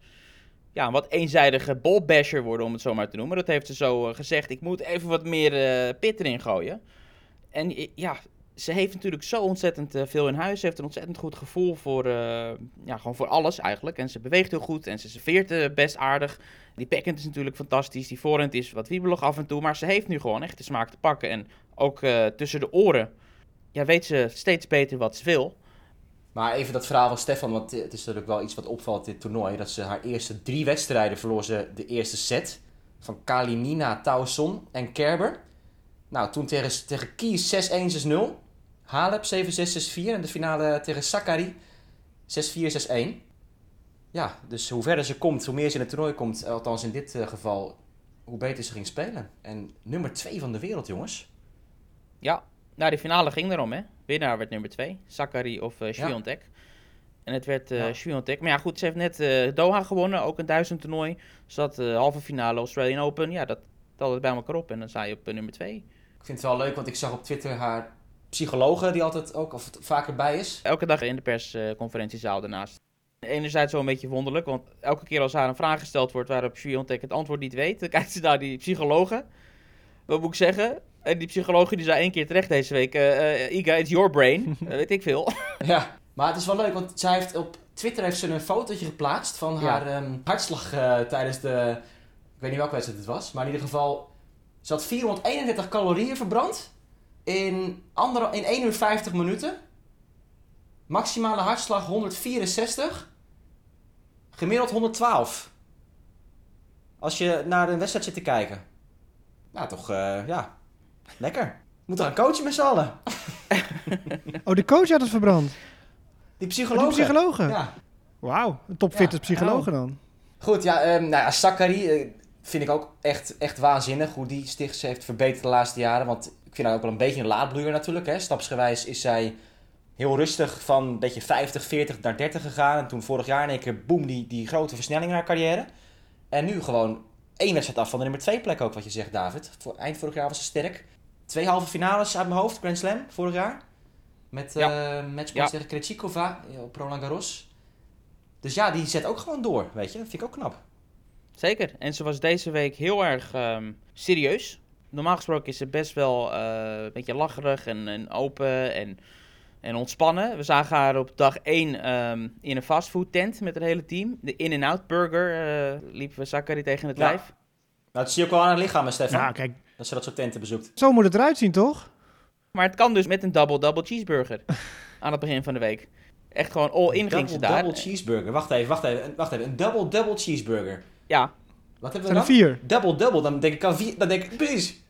ja, een wat eenzijdige ballbasher worden, om het zo maar te noemen. Dat heeft ze zo eh, gezegd. Ik moet even wat meer pit erin gooien. En ja, ze heeft natuurlijk zo ontzettend eh, veel in huis. Ze heeft een ontzettend goed gevoel voor, eh, ja, gewoon voor alles eigenlijk. En ze beweegt heel goed en ze serveert eh, best aardig. Die backhand is natuurlijk fantastisch. Die voorhand is wat wiebelig af en toe. Maar ze heeft nu gewoon echt de smaak te pakken. En ook tussen de oren ja, weet ze steeds beter wat ze wil. Maar even dat verhaal van Stefan, want het is natuurlijk wel iets wat opvalt dit toernooi. Dat ze haar eerste drie wedstrijden verloor de eerste set. Van Kalinina, Tauson en Kerber. Nou, toen tegen, tegen Kies 6-1, 6-0. Halep 7-6, 6-4. En de finale tegen Sakari 6-4, 6-1. Ja, dus hoe verder ze komt, hoe meer ze in het toernooi komt, althans in dit eh, geval, hoe beter ze ging spelen. En nummer 2 van de wereld, jongens. Ja, nou, de finale ging erom, hè. Winnaar werd nummer 2, Sakari of Swiatek. En het werd Ja. Swiatek. Maar ja, goed, ze heeft net Doha gewonnen, ook een duizend toernooi. Ze had eh, halve finale Australian Open. Ja, dat telde het bij elkaar op en dan sta je op nummer 2. Ik vind het wel leuk, want ik zag op Twitter haar psychologe, die altijd ook of vaker bij is. Elke dag in de persconferentiezaal daarnaast. Enerzijds wel een beetje wonderlijk, want elke keer als haar een vraag gesteld wordt waarop Swiatek het antwoord niet weet, dan [LAUGHS] kijkt ze naar die psychologe. Wat moet ik zeggen? En die psychologe die zei één keer terecht deze week, eh eh, Iga, it's your brain. [LAUGHS] Eh, weet ik veel. [LAUGHS] Ja, maar het is wel leuk, want zij heeft op Twitter heeft ze een fotootje geplaatst van Ja. haar ehm, hartslag tijdens de Ik weet niet welke wedstrijd het was, maar in ieder geval... Ze had 431 calorieën verbrand in, andere, in 1 uur 50 minuten. Maximale hartslag 164. Gemiddeld 112. Als je naar een wedstrijd zit te kijken. Nou, toch, eh, ja, lekker. Moet gaan coachen met z'n allen. Oh, de coach had het verbrand. Die Oh, psychologen. die psychologen. Ja. Wauw, een topfitte Ja. psychologen dan. Goed, ja, ehm nou ja, Sakari eh, vind ik ook echt, echt waanzinnig hoe die zich heeft verbeterd de laatste jaren. Want vind haar ook wel een beetje een laadbloeier natuurlijk. Hè. Stapsgewijs is zij heel rustig van een beetje 50, 40 naar 30 gegaan. En toen vorig jaar in één keer, boem, die, die grote versnelling in haar carrière. En nu gewoon één wedstrijd af van de nummer 2 plek ook, wat je zegt, David. Voor, eind vorig jaar was ze sterk. Twee halve finales uit mijn hoofd, Grand Slam, vorig jaar. Met Ja. eh matchpoints Ja. tegen Krejcikova eh, op Roland Garros. Dus ja, die zet ook gewoon door, weet je. Dat vind ik ook knap. Zeker. En ze was deze week heel erg ehm, serieus. Normaal gesproken is ze best wel eh, een beetje lacherig en, en open en, en ontspannen. We zagen haar op dag 1 ehm, in een fastfood tent met het hele team. De In-N-Out Burger eh liepen we Zachary tegen het Ja. lijf. Nou, dat zie je ook wel aan haar lichaam, Stefan. Ja, kijk, Dat ze dat soort tenten bezoekt. zo moet het eruit zien, toch? Maar het kan dus met een double-double cheeseburger [LAUGHS] aan het begin van de week. Echt gewoon all-in ging ze daar. double cheeseburger. Wacht even, wacht even. Wacht even. Een double, double cheeseburger. Ja. Wat hebben we Zijn dan? er vier. Double, double. Dan denk ik aan vier. Dan denk ik, precies.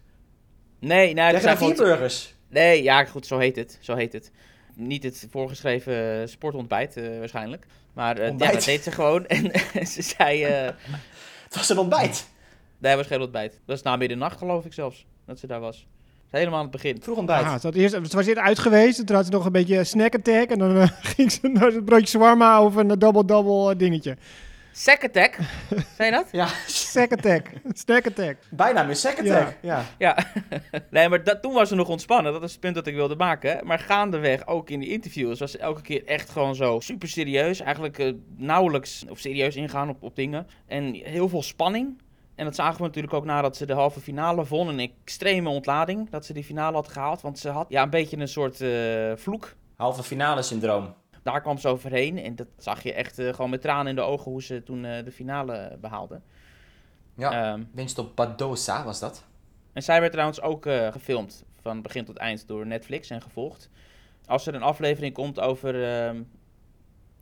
Nee, nou, Er er zijn zijn vier gewoon... burgers. Nee, ja, goed, zo heet het. Zo heet het. Niet het voorgeschreven eh, sportontbijt eh, waarschijnlijk. Maar eh, ja, dat deed ze gewoon. [LAUGHS] En ze zei... eh Het was een ontbijt. nee, was geen ontbijt. Dat was na middernacht geloof ik zelfs. Dat ze daar was. Helemaal aan het begin. Vroeg ontbijt. Ah, ze, had eerst, ze was eerst uit geweest, toen had ze nog een beetje snack attack. En dan [LAUGHS] ging ze naar het broodje shawarma of een double-double dingetje. Sack attack. [LAUGHS] Zei je dat? Ja, Snack attack. snack attack. bijna meer Ja. attack. Ja. Ja. [LAUGHS] nee, maar dat, toen was ze nog ontspannen. Dat is het punt dat ik wilde maken. Maar gaandeweg, ook in die interviews, was ze elke keer echt gewoon zo super serieus. Eigenlijk eh, nauwelijks of serieus ingaan op, op dingen. En heel veel spanning. En dat zagen we natuurlijk ook nadat ze de halve finale won. Een extreme ontlading dat ze die finale had gehaald. Want ze had ja, een beetje een soort eh, vloek. Halve finale syndroom. Daar kwam ze overheen. En dat zag je echt eh, gewoon met tranen in de ogen hoe ze toen eh, de finale behaalde. Ja. Ehm, Winst op Badosa was dat. en zij werd trouwens ook eh, gefilmd van begin tot eind door Netflix en gevolgd. Als er een aflevering komt over ehm,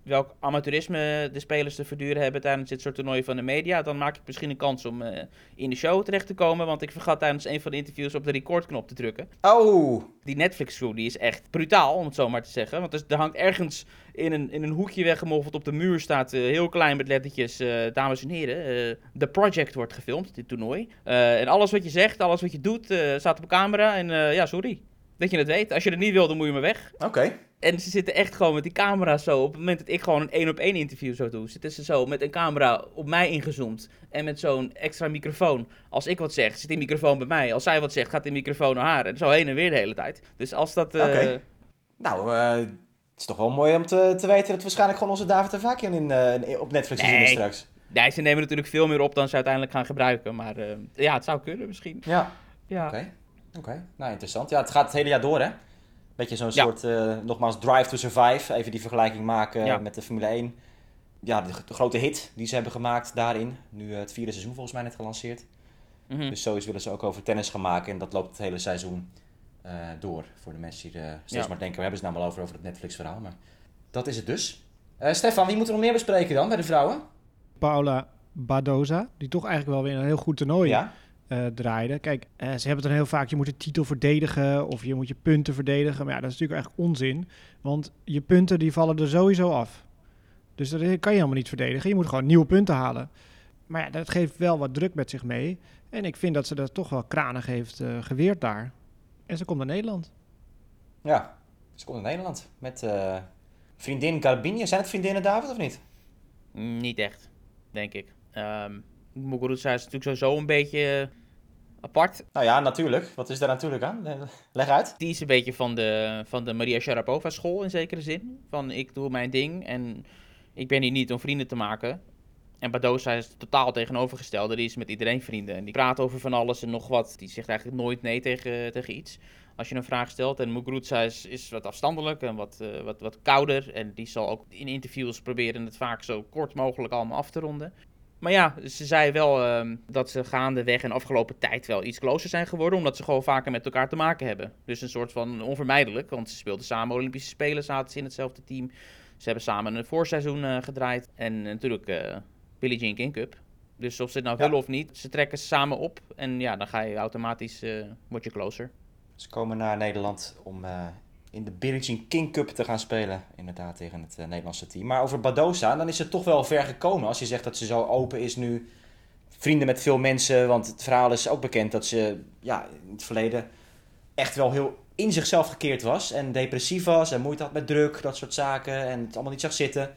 welk amateurisme de spelers te verduren hebben tijdens dit soort toernooien van de media, dan maak ik misschien een kans om eh, in de show terecht te komen. Want ik vergat tijdens een van de interviews op de recordknop te drukken. Oh. Die Netflix-crew die is echt brutaal, om het zo maar te zeggen. Want er, er hangt ergens in een, in een hoekje weggemoffeld op de muur staat eh, heel klein met lettertjes, eh, dames en heren, The Project wordt gefilmd, dit toernooi. En alles wat je zegt, alles wat je doet, staat op camera. En ja, sorry. Dat je het weet. Als je het niet wil, dan moet je maar weg. Oké. En ze zitten echt gewoon met die camera zo. Op het moment dat ik gewoon een één op één interview zou doen, zitten ze zo met een camera op mij ingezoomd. En met zo'n extra microfoon. Als ik wat zeg, zit die microfoon bij mij. Als zij wat zegt, gaat die microfoon naar haar. En zo heen en weer de hele tijd. Dus als dat. eh, Oké. Nou, eh, het is toch wel mooi om te, te weten dat waarschijnlijk gewoon onze David Avakian in, eh, op Netflix is Nee. straks. Nee, ze nemen natuurlijk veel meer op dan ze uiteindelijk gaan gebruiken. Maar ja, het zou kunnen misschien. Ja. Ja. Oké. Oké. Nou, interessant. Ja, het gaat het hele jaar door, hè? Beetje zo'n Ja. soort, eh, nogmaals, drive to survive. Even die vergelijking maken Ja. met de Formule 1. Ja, de, de grote hit die ze hebben gemaakt daarin. Nu eh, het vierde seizoen volgens mij net gelanceerd. Mhm. Dus zoiets willen ze ook over tennis gaan maken. En dat loopt het hele seizoen eh, door. Voor de mensen die er steeds Ja. maar denken, we hebben ze nou maar over, over het Netflix verhaal. Maar dat is het dus. Eh, Stefan, wie moeten we nog meer bespreken dan bij de vrouwen? Paula Badoza, die toch eigenlijk wel weer een heel goed toernooi Ja. Eh, draaide. Kijk, eh, ze hebben het dan heel vaak, je moet de titel verdedigen of je moet je punten verdedigen. Maar ja, dat is natuurlijk eigenlijk onzin, want je punten die vallen er sowieso af. Dus dat kan je helemaal niet verdedigen. Je moet gewoon nieuwe punten halen. Maar ja, dat geeft wel wat druk met zich mee. En ik vind dat ze dat toch wel kranig heeft eh, geweerd daar. En ze komt naar Nederland. Ja, ze komt in Nederland. Met eh, vriendin Garbine. Zijn het vriendinnen, David, of niet? Mm, Niet echt, denk ik. Ehm Muguruza is natuurlijk sowieso een beetje apart. Nou ja, natuurlijk. Wat is daar natuurlijk aan? Leg uit. Die is een beetje van de, van de Maria Sharapova school in zekere zin. Van ik doe mijn ding en ik ben hier niet om vrienden te maken. En Badosa is totaal tegenovergestelde. Die is met iedereen vrienden. En die praat over van alles en nog wat. Die zegt eigenlijk nooit nee tegen, tegen iets. Als je een vraag stelt. En Muguruza is, is wat afstandelijk en wat, eh, wat, wat kouder. En die zal ook in interviews proberen het vaak zo kort mogelijk allemaal af te ronden. Maar ja, ze zei wel ehm, dat ze gaandeweg en afgelopen tijd wel iets closer zijn geworden. Omdat ze gewoon vaker met elkaar te maken hebben. Dus een soort van onvermijdelijk. Want ze speelden samen Olympische Spelen, zaten ze in hetzelfde team. Ze hebben samen een voorseizoen eh, gedraaid. En natuurlijk eh Billie Jean King Cup. Dus of ze het nou Ja. willen of niet, ze trekken samen op. En ja, dan ga je automatisch, eh word je closer. Ze komen naar Nederland om in de Billie King Cup te gaan spelen. Inderdaad, tegen het eh, Nederlandse team. Maar over Badosa, dan is het toch wel ver gekomen. Als je zegt dat ze zo open is nu. Vrienden met veel mensen. Want het verhaal is ook bekend dat ze ja, in het verleden echt wel heel in zichzelf gekeerd was. En depressief was en moeite had met druk, dat soort zaken. En het allemaal niet zag zitten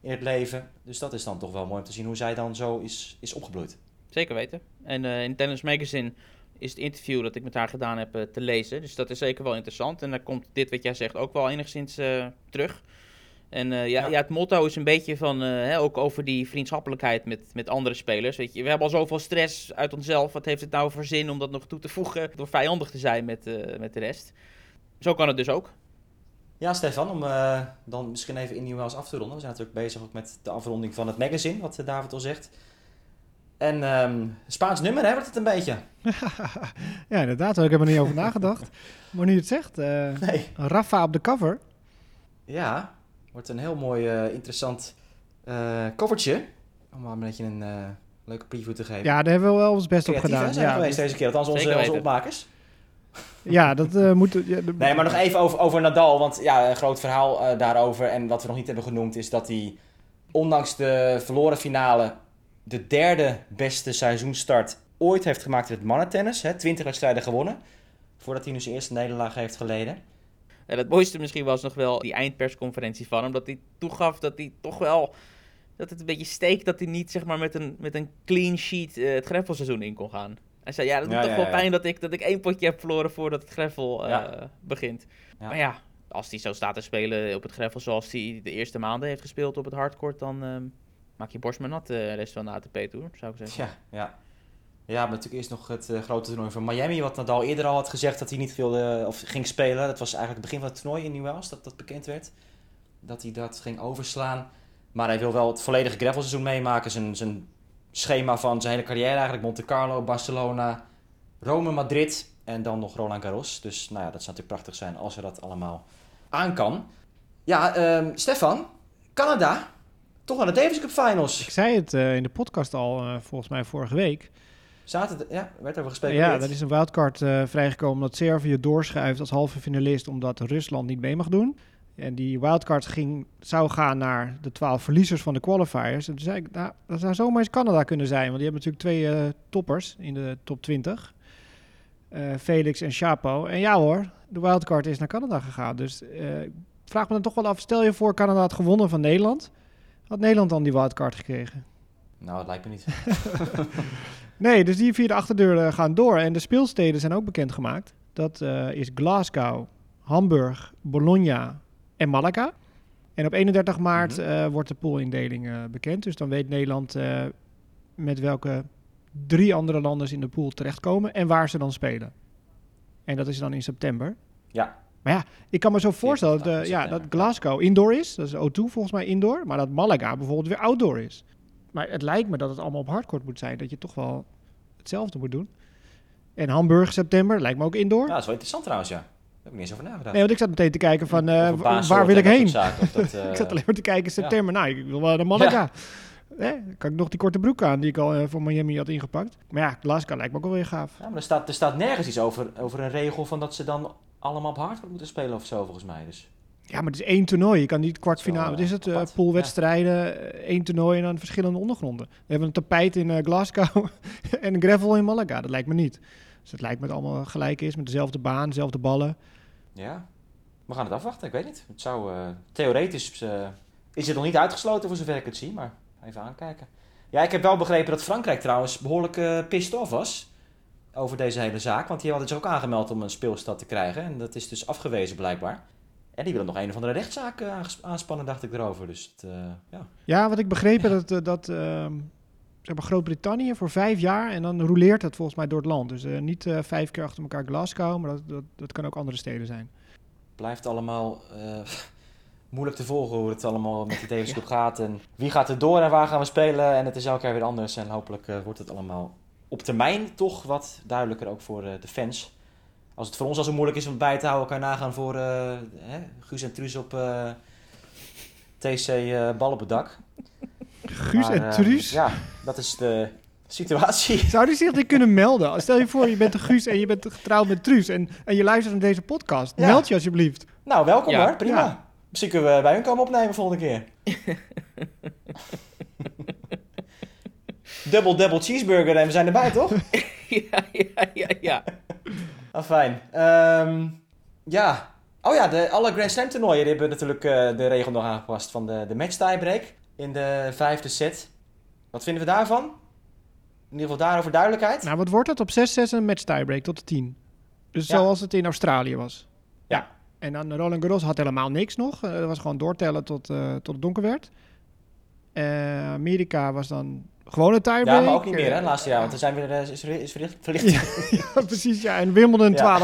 in het leven. Dus dat is dan toch wel mooi om te zien hoe zij dan zo is, is opgebloeid. Zeker weten. En eh, in Tennis Magazine is het interview dat ik met haar gedaan heb eh, te lezen. Dus dat is zeker wel interessant. En daar komt dit wat jij zegt ook wel enigszins eh, terug. En eh, ja, Ja. ja. het motto is een beetje van, hè, ook over die vriendschappelijkheid met, met andere spelers. Weet je, we hebben al zoveel stress uit onszelf. Wat heeft het nou voor zin om dat nog toe te voegen door vijandig te zijn met, met de rest? Zo kan het dus ook. Ja, Stefan, om dan misschien even in Nieuwels af te ronden. We zijn natuurlijk bezig ook met de afronding van het magazine, wat David al zegt. En ehm, Spaans nummer, hè, wordt het een beetje? [LAUGHS] ja, inderdaad. Daar heb ik helemaal niet over nagedacht. [LAUGHS] Maar nu je het zegt, eh, Nee. Rafa op de cover. Ja, wordt een heel mooi, eh, interessant eh covertje. Om maar een beetje een eh, leuke preview te geven. Ja, daar hebben we wel ons best op hè, gedaan. zijn Ja, geweest deze keer, althans onze, onze opmakers. ja, dat eh, moet... Ja, de- [LAUGHS] Nee, maar nog even over, over Nadal. Want ja, een groot verhaal eh, daarover. En wat we nog niet hebben genoemd is dat hij, ondanks de verloren finale, de derde beste seizoenstart ooit heeft gemaakt in het mannentennis. Hè, 20 wedstrijden gewonnen. Voordat hij nu zijn eerste nederlaag heeft geleden. En het mooiste misschien was nog wel die eindpersconferentie van hem. Dat hij toegaf dat hij toch wel... Dat het een beetje steekt dat hij niet zeg maar, met, een, met een clean sheet eh, het greffelseizoen in kon gaan. Hij zei, ja, dat doet Ja, toch ja, wel ja. pijn dat ik, dat ik één potje heb verloren voordat het greffel eh, Ja. begint. Ja. Maar ja, als hij zo staat te spelen op het greffel zoals hij de eerste maanden heeft gespeeld op het hardcourt... dan ehm, maak je borst maar nat de rest van de ATP-tour, zou ik zeggen. Ja, ja. Ja, maar natuurlijk eerst nog het eh, grote toernooi van Miami. Wat Nadal eerder al had gezegd dat hij niet wilde of ging spelen. Dat was eigenlijk het begin van het toernooi in Newells dat dat bekend werd. Dat hij dat ging overslaan. Maar hij wil wel het volledige gravelseizoen meemaken. Zijn, zijn schema van zijn hele carrière eigenlijk. Monte Carlo, Barcelona, Rome, Madrid en dan nog Roland Garros. Dus nou ja, dat zou natuurlijk prachtig zijn als er dat allemaal aan kan. Ja, ehm, Stefan, Canada. Toch aan de Davis Cup Finals. Ik zei het eh, in de podcast al, eh, volgens mij vorige week. Zaten, ja, werd over gespeculeerd. Ja, er is een wildcard eh, vrijgekomen dat Servië doorschuift als halve finalist omdat Rusland niet mee mag doen. En die wildcard ging, zou gaan naar de twaalf verliezers van de qualifiers. En toen zei ik, nou, dat zou zomaar eens Canada kunnen zijn. Want die hebben natuurlijk twee toppers in de top 20. Eh, Felix en Chapo. En ja hoor, de wildcard is naar Canada gegaan. Dus vraag me dan toch wel af, stel je voor Canada had gewonnen van Nederland. Had Nederland dan die wildcard gekregen? Nou, het lijkt me niet. [LAUGHS] Nee, dus die via de achterdeur eh, gaan door. En de speelsteden zijn ook bekendgemaakt. Dat eh, is Glasgow, Hamburg, Bologna en Malaga. En op 31 maart Mhm. eh, wordt de poolindeling bekend. Dus dan weet Nederland met welke drie andere landen in de pool terechtkomen en waar ze dan spelen. En dat is dan in september. Ja. Maar ja, ik kan me zo voorstellen dat, 14 eh, ja, dat. Glasgow indoor is. Dat is O2 volgens mij indoor. Maar dat Malaga bijvoorbeeld weer outdoor is. Maar het lijkt me dat het allemaal op hardcourt moet zijn. Dat je toch wel hetzelfde moet doen. En Hamburg september lijkt me ook indoor. Ja, dat is wel interessant trouwens, ja. Daar heb ik niet eens over nagedacht. Nee, want ik zat meteen te kijken van eh, waar wil ik heen? zaken, of dat, [LAUGHS] eh, ik zat alleen maar te kijken september. Nou, ik wil wel naar Malaga. [LAUGHS] Hè, dan kan ik nog die korte broek aan die ik al voor Miami had ingepakt. Maar ja, Glasgow lijkt me ook wel weer gaaf. Ja, maar er staat, er staat nergens iets over, over een regel van dat ze dan allemaal op hardcourt moeten spelen of zo, volgens mij. Dus. Ja, maar het is één toernooi. Je kan niet kwartfinale. Zo, Wat is het? apart. poolwedstrijden, eh, één toernooi en dan verschillende ondergronden. We hebben een tapijt in eh, Glasgow [LAUGHS] en een gravel in Malaga. Dat lijkt me niet. Dus het lijkt me dat het allemaal gelijk is met dezelfde baan, dezelfde ballen. Ja, we gaan het afwachten, ik weet niet. Het zou, theoretisch is het nog niet uitgesloten voor zover ik het zie, maar even aankijken. Ja, ik heb wel begrepen dat Frankrijk trouwens behoorlijk eh pissed off was over deze hele zaak. Want die hadden zich ook aangemeld om een speelstad te krijgen en dat is dus afgewezen blijkbaar. En die willen nog een of andere rechtszaak eh, aanspannen, dacht ik erover. Dus het, eh, ja. Ja, wat ik begrepen dat, eh, dat ehm, zeg maar Groot-Brittannië voor vijf jaar en dan roleert het volgens mij door het land. Dus niet vijf keer achter elkaar Glasgow, maar dat, dat, dat kan ook andere steden zijn. blijft allemaal [LAUGHS] moeilijk te volgen hoe het allemaal met de [LAUGHS] Davis Cup gaat. En wie gaat er door en waar gaan we spelen. En het is elke keer weer anders. En hopelijk wordt het allemaal op termijn toch wat duidelijker ook voor eh, de fans. Als het voor ons al zo moeilijk is om het bij te houden, kan je nagaan voor eh, hè, Guus en Truus op eh, TC eh Bal op het dak. Guus Maar, en Truus. ja, dat is de situatie. [LAUGHS] Zou die zich dit kunnen melden? Stel je voor, je bent een Guus en je bent getrouwd met Truus en, en je luistert naar deze podcast. Ja. Meld je alsjeblieft. Nou, welkom Ja. hoor, prima. Ja. Misschien kunnen we bij hun komen opnemen volgende keer. [LAUGHS] double double cheeseburger en we zijn erbij, toch? [LAUGHS] ja, ja, ja, ja. [LAUGHS] Ah, fijn. Ehm, ja. Oh ja, de, alle Grand Slam toernooien die hebben natuurlijk eh, de regel nog aangepast van de, de match tiebreak in de vijfde set. Wat vinden we daarvan? In ieder geval daarover duidelijkheid. Nou, wat wordt het? Op 6-6 een match tiebreak tot de 10. Dus Ja. zoals het in Australië was. Ja. En dan Roland Garros had helemaal niks nog. Eh, Het was gewoon doortellen tot, eh, tot het donker werd. Eh, Amerika was dan gewoon een tiebreak. ja, maar ook niet meer hè, Eh, laatste jaar, want dan zijn we er, is, verlicht- is verlicht. [LAUGHS] Ja, precies, ja. En Wimbledon Ja.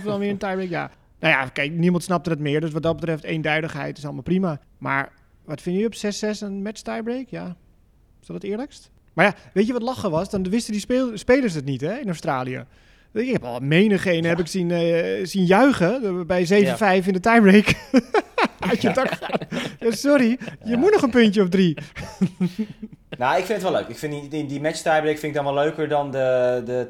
12-12, dan weer een tiebreak, ja. Nou ja, kijk, niemand snapte het meer. Dus wat dat betreft, eenduidigheid is allemaal prima. Maar wat vind je op 6-6 een match tiebreak? Ja, is dat het eerlijkst? Maar ja, weet je wat lachen was? Dan wisten die spelers het niet, hè, in Australië. Ik heb al menigene heb ik zien, eh, zien juichen eh, bij 7-5 in de tiebreak. [LAUGHS] Uit je dak. Ja, sorry, je moet nog een puntje of drie. [LAUGHS] Nou, ik vind het wel leuk. Ik vind die, die, die match tiebreak vind ik dan wel leuker dan de, de...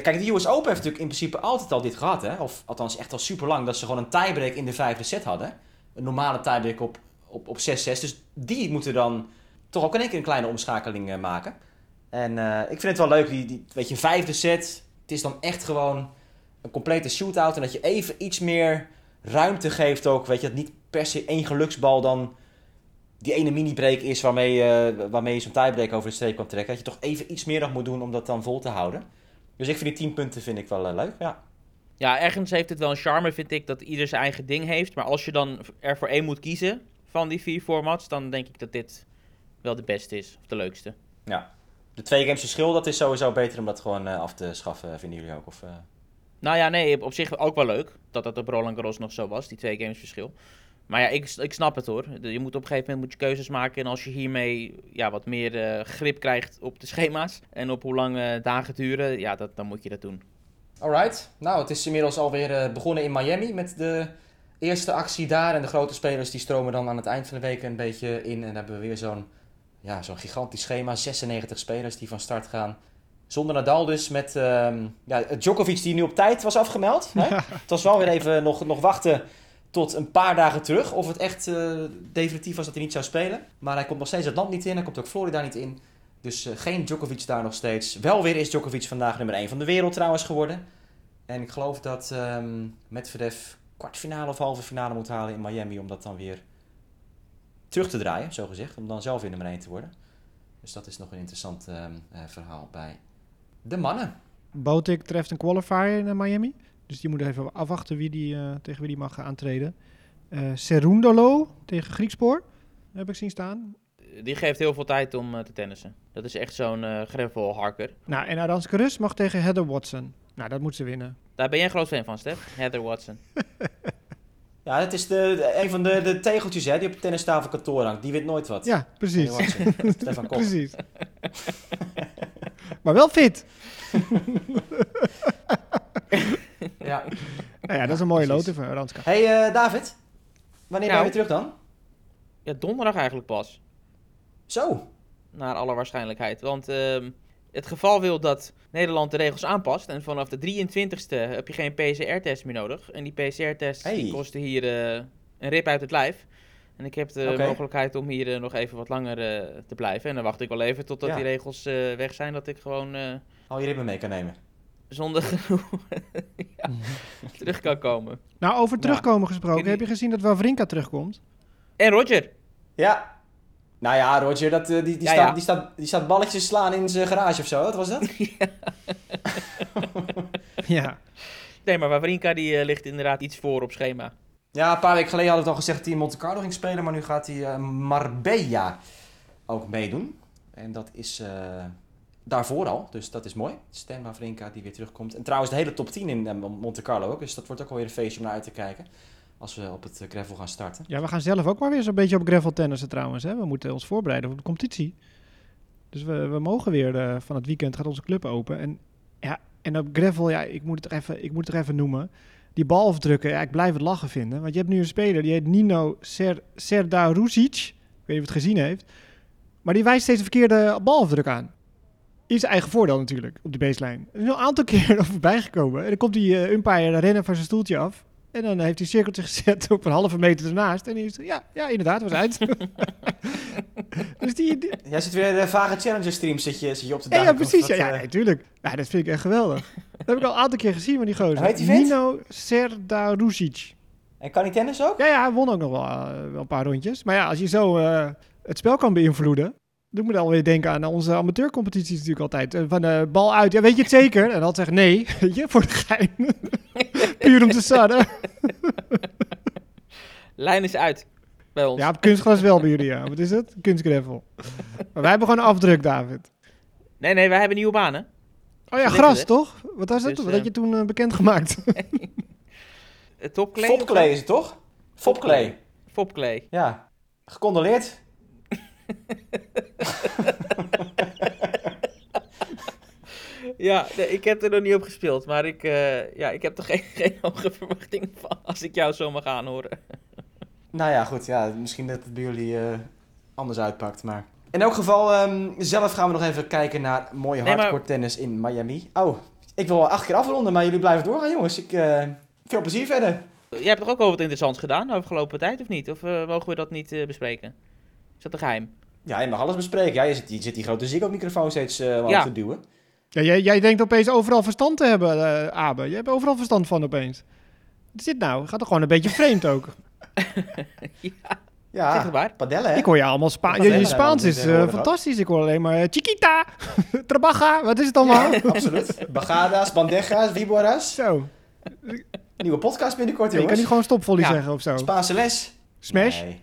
Kijk, de US Open heeft natuurlijk in principe altijd al dit gehad, hè. Of althans echt al super lang, dat ze gewoon een tiebreak in de vijfde set hadden. Een normale tiebreak op, op, op 6-6. Dus die moeten dan toch ook in één keer een kleine omschakeling eh, maken. En ik vind het wel leuk, die, die, weet je, vijfde set. Het is dan echt gewoon een complete shootout. En dat je even iets meer ruimte geeft ook. Weet je, dat niet per se één geluksbal dan die ene mini-break is waarmee, eh, waarmee je zo'n tiebreak over de streep kan trekken. Dat je toch even iets meer nog moet doen om dat dan vol te houden. Dus ik vind die 10 punten vind ik wel eh, leuk, ja. Ja, ergens heeft het wel een charme, vind ik, dat ieder zijn eigen ding heeft. Maar als je dan er voor één moet kiezen van die vier formats, dan denk ik dat dit wel de beste is, of de leukste. ja. De twee games verschil, dat is sowieso beter om dat gewoon eh, af te schaffen, vinden jullie ook? Of, eh? Nou ja, nee, op zich ook wel leuk dat dat op Roland Garros nog zo was, die twee games verschil. Maar ja, ik, ik snap het hoor. Je moet op een gegeven moment moet je keuzes maken. En als je hiermee ja, wat meer eh, grip krijgt op de schema's en op hoe lang eh, dagen duren, ja, dat, dan moet je dat doen. Alright, nou het is inmiddels alweer eh, begonnen in Miami met de eerste actie daar. En de grote spelers die stromen dan aan het eind van de week een beetje in. En dan hebben we weer zo'n ja, zo'n gigantisch schema. 96 spelers die van start gaan. Zonder Nadal dus met ehm, ja, Djokovic die nu op tijd was afgemeld. Hè? Het was wel weer even nog, nog wachten tot een paar dagen terug. Of het echt eh, definitief was dat hij niet zou spelen. Maar hij komt nog steeds het land niet in. Hij komt ook Florida niet in. Dus eh, geen Djokovic daar nog steeds. Wel weer is Djokovic vandaag nummer 1 van de wereld trouwens geworden. En ik geloof dat ehm Medvedev kwartfinale of halve finale moet halen in Miami. Om dat dan weer terug te draaien, zo gezegd. Om dan zelf weer nummer 1 te worden. Dus dat is nog een interessant ehm, eh, verhaal bij de mannen. Botik treft een qualifier in eh, Miami. Dus die moet even afwachten wie die, eh, tegen wie die mag aantreden. Eh Serundolo tegen Griekspoor. Heb ik zien staan. Die geeft heel veel tijd om eh, te tennissen. Dat is echt zo'n eh gravel harker. Nou, en Aranska Rus mag tegen Heather Watson. Nou, dat moet ze winnen. Daar ben jij een groot fan van, Stef. Heather Watson. [LAUGHS] Ja, het is de, de- een van de, de tegeltjes hè, die op de tennistafel kantoor hangt. Die weet nooit wat. Ja, precies. [LAUGHS] Stefan Kok. precies. maar wel fit. Ja. Nou ja, dat is een mooie precies. loting voor Aranska. Hey eh, David, wanneer ben Nou. je weer terug dan? Ja, donderdag eigenlijk pas. Zo. Naar alle waarschijnlijkheid. Want ehm, het geval wil dat Nederland de regels aanpast. En vanaf de 23ste heb je geen PCR-test meer nodig. En die PCR-test die Hey. kostte hier eh, een rip uit het lijf. En ik heb de mogelijkheid om hier eh, nog even wat langer eh, te blijven. En dan wacht ik wel even totdat Ja. die regels eh, weg zijn. Dat ik gewoon eh, Al je ribben mee kan nemen. zonder gedoe [LAUGHS] ja, terug kan komen. Nou, over terugkomen gesproken. Heb je gezien dat Wawrinka terugkomt? En Roger. Ja. Nou ja, Roger, dat, eh, die, die, Ja, staat, ja. Die, staat, die staat balletjes slaan in zijn garage of zo. Wat was dat? [LAUGHS] ja. Nee, maar Wawrinka die eh, ligt inderdaad iets voor op schema. Ja, een paar weken geleden hadden we het al gezegd dat hij in Monte Carlo ging spelen. Maar nu gaat hij eh, Marbella ook meedoen. En dat is eh, daarvoor al. Dus dat is mooi. Stan Wawrinka die weer terugkomt. En trouwens de hele top 10 in Monte Carlo ook. Dus dat wordt ook alweer een feestje om naar uit te kijken. Als we op het eh, gravel gaan starten. Ja, we gaan zelf ook maar weer zo'n beetje op gravel tennissen trouwens. Hè? We moeten ons voorbereiden op de competitie. Dus we, we mogen weer eh, van het weekend gaat onze club open. En, ja, en op gravel, ja, ik moet het er even, ik moet het er even noemen. Die balafdrukken, ja, ik blijf het lachen vinden. Want je hebt nu een speler, die heet Nino Ser, Serdarusic. Ik weet niet of het gezien heeft. Maar die wijst steeds de verkeerde balafdruk aan. In eigen voordeel natuurlijk, op de baseline. Er is een aantal [LAUGHS] keer voorbij gekomen. En dan komt die uh, umpire rennen van zijn stoeltje af. En dan heeft hij een cirkeltje gezet op een halve meter ernaast. En die is, ja, ja, inderdaad, was uit. [LAUGHS] dus die, die... Jij zit weer de vage challenger stream zit je, zit je op te Ja, duiken. ja, precies. wat, Ja, ja, eh, natuurlijk. Ja, dat vind ik echt geweldig. dat heb ik al een aantal keer gezien met die gozer. Hoe heet? Nino Serdarusic. En kan hij tennis ook? Ja, ja, hij won ook nog wel, eh, wel een paar rondjes. Maar ja, als je zo eh, het spel kan beïnvloeden... Dan moet je alweer denken aan onze amateurcompetities natuurlijk altijd. Eh, Van de bal uit, ja, weet je het zeker? En dan zeggen nee, [LAUGHS] weet je, voor de gein. [LAUGHS] Puur om te sadden. [LAUGHS] Lijn is uit bij ons. Ja, op kunstgras wel bij jullie, ja. Wat is het? Kunstgravel. Maar wij hebben gewoon een afdruk, David. Nee, nee, wij hebben nieuwe banen. Oh ja, gras, toch? Wat was dat? Dus, Wat eh, had je toen eh, bekendgemaakt? Het topklee. Fopklee is het toch? Fopklee. Fopklee. Ja. Gecondoleerd. [LAUGHS] Ja, nee, ik heb er nog niet op gespeeld, maar ik, eh, ja, ik heb er geen, [LAUGHS] geen hoge verwachtingen van als ik jou zo mag aanhoren. Nou ja, goed. Ja, misschien dat het bij jullie eh, anders uitpakt. Maar in elk geval, ehm, zelf gaan we nog even kijken naar mooie Nee, maar- hardcore tennis in Miami. Oh, ik wil al acht keer afronden, maar jullie blijven doorgaan, jongens. Ik, eh, veel plezier verder. Jij hebt toch ook wel wat interessants gedaan de afgelopen tijd, of niet? Of mogen we dat niet bespreken? Is dat een geheim? Ja, je mag alles bespreken. Ja, je zit, je zit die grote Ziggo-microfoon steeds eh omhoog Ja. te duwen. ja, jij, jij denkt opeens overal verstand te hebben, eh Abe. Je hebt overal verstand van opeens. Wat is dit nou? Gaat toch gewoon een beetje vreemd ook? [LAUGHS] Ja, Zeg het maar. padellen, hè? Ik hoor je allemaal Spaans. Je, je Spaans is eh, ook? fantastisch. Ik hoor alleen maar Chiquita, [LAUGHS] Trabaja, wat is het allemaal? Absoluut. [LAUGHS] Bagada's, bandejas, viboras. Zo. Nieuwe podcast binnenkort, je jongens. kan niet gewoon stopvolley Ja. zeggen of zo. Spaanse les. Smash? Nee.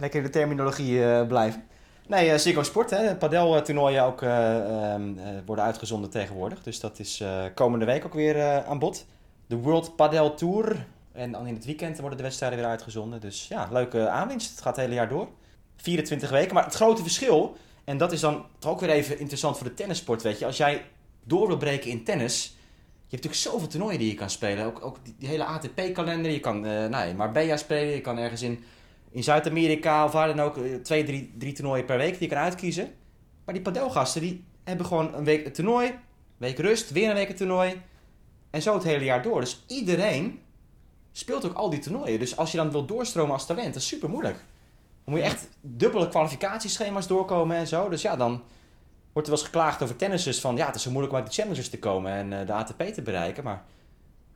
Lekker de terminologie eh, blijven. Nee, eh Ziggo Sport. Padel-toernooien ook eh, ehm, eh, worden uitgezonden tegenwoordig. Dus dat is komende week ook weer aan bod. De World Padel Tour. En dan in het weekend worden de wedstrijden weer uitgezonden. Dus ja, leuke aanwinst. Het gaat het hele jaar door. 24 weken. Maar het grote verschil, en dat is dan toch ook weer even interessant voor de tennissport, weet je. Als jij door wil breken in tennis, je hebt natuurlijk zoveel toernooien die je kan spelen. Ook, ook die, hele ATP-kalender. Je kan eh nou, in spelen. Je kan ergens in, in Zuid-Amerika of waar dan ook eh, twee, drie, drie toernooien per week die je kan uitkiezen. Maar die padelgasten die hebben gewoon een week een toernooi, een week rust, weer een week een toernooi. En zo het hele jaar door. Dus iedereen speelt ook al die toernooien. Dus als je dan wil doorstromen als talent, dat is super moeilijk. Dan moet je echt dubbele kwalificatieschema's doorkomen en zo. Dus ja, dan wordt er wel eens geklaagd over tennissers van ja, het is zo moeilijk om uit de challengers te komen en eh, de ATP te bereiken. Maar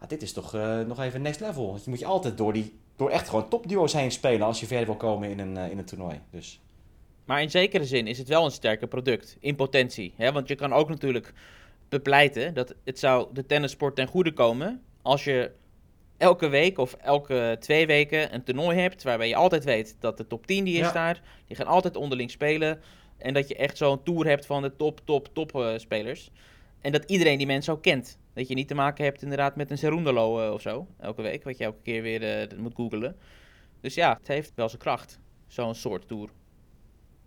dit is toch eh, nog even next level. Want je moet je altijd door, die, door echt gewoon topduo's heen spelen als je verder wil komen in een, eh, in een toernooi. Dus Maar in zekere zin is het wel een sterker product, in potentie. Hè? Want je kan ook natuurlijk bepleiten dat het zou de tennissport ten goede komen als je elke week of elke twee weken een toernooi hebt waarbij je altijd weet dat de top 10 die is Ja. daar, die gaan altijd onderling spelen en dat je echt zo'n tour hebt van de top, top, top eh, spelers. En dat iedereen die mensen ook kent. Dat je niet te maken hebt inderdaad met een Serundalo eh, of zo, elke week, wat je elke keer weer eh, moet googelen. Dus ja, het heeft wel zijn kracht, zo'n soort tour.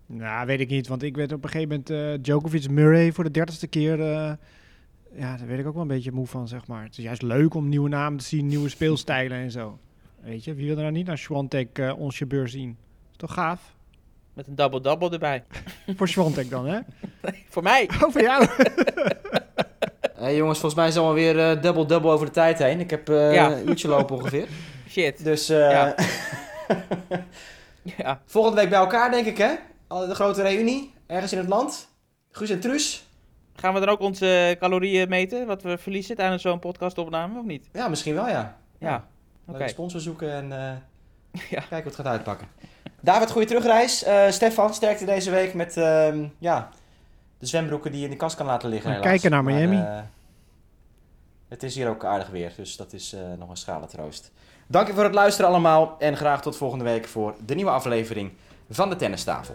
Nou, weet ik niet. Want ik werd op een gegeven moment eh, Djokovic Murray voor de dertigste keer. ja, daar werd ik ook wel een beetje moe van, zeg maar. Het is juist leuk om nieuwe namen te zien, nieuwe speelstijlen en zo. Weet je, wie wil er nou niet naar Swantek uh, ons beur zien? Is toch gaaf? Met een double-double erbij. voor Swantek dan, hè? [LAUGHS] voor mij. Oh, voor jou. [LAUGHS] Hey jongens, volgens mij is het alweer eh double-double over de tijd heen. Ik heb Ja. een uurtje lopen ongeveer. [LAUGHS] Shit. Dus eh, Ja. [LAUGHS] ja. volgende week bij elkaar, denk ik, hè? De grote reunie, ergens in het land. Guus en Truus. Gaan we dan ook onze calorieën meten, wat we verliezen tijdens zo'n podcastopname, of niet? Ja, misschien wel, ja. Ja, oké. Leuke sponsor zoeken en [LAUGHS] Ja. kijken hoe het gaat uitpakken. David, goede terugreis. Stefan, sterkte deze week met ehm, ja, de zwembroeken die je in de kast kan laten liggen. Helaas. kijken naar Miami. eh, het is hier ook aardig weer, dus dat is eh, nog een schrale troost. Dank je voor het luisteren allemaal en graag tot volgende week voor de nieuwe aflevering van de Tennistafel.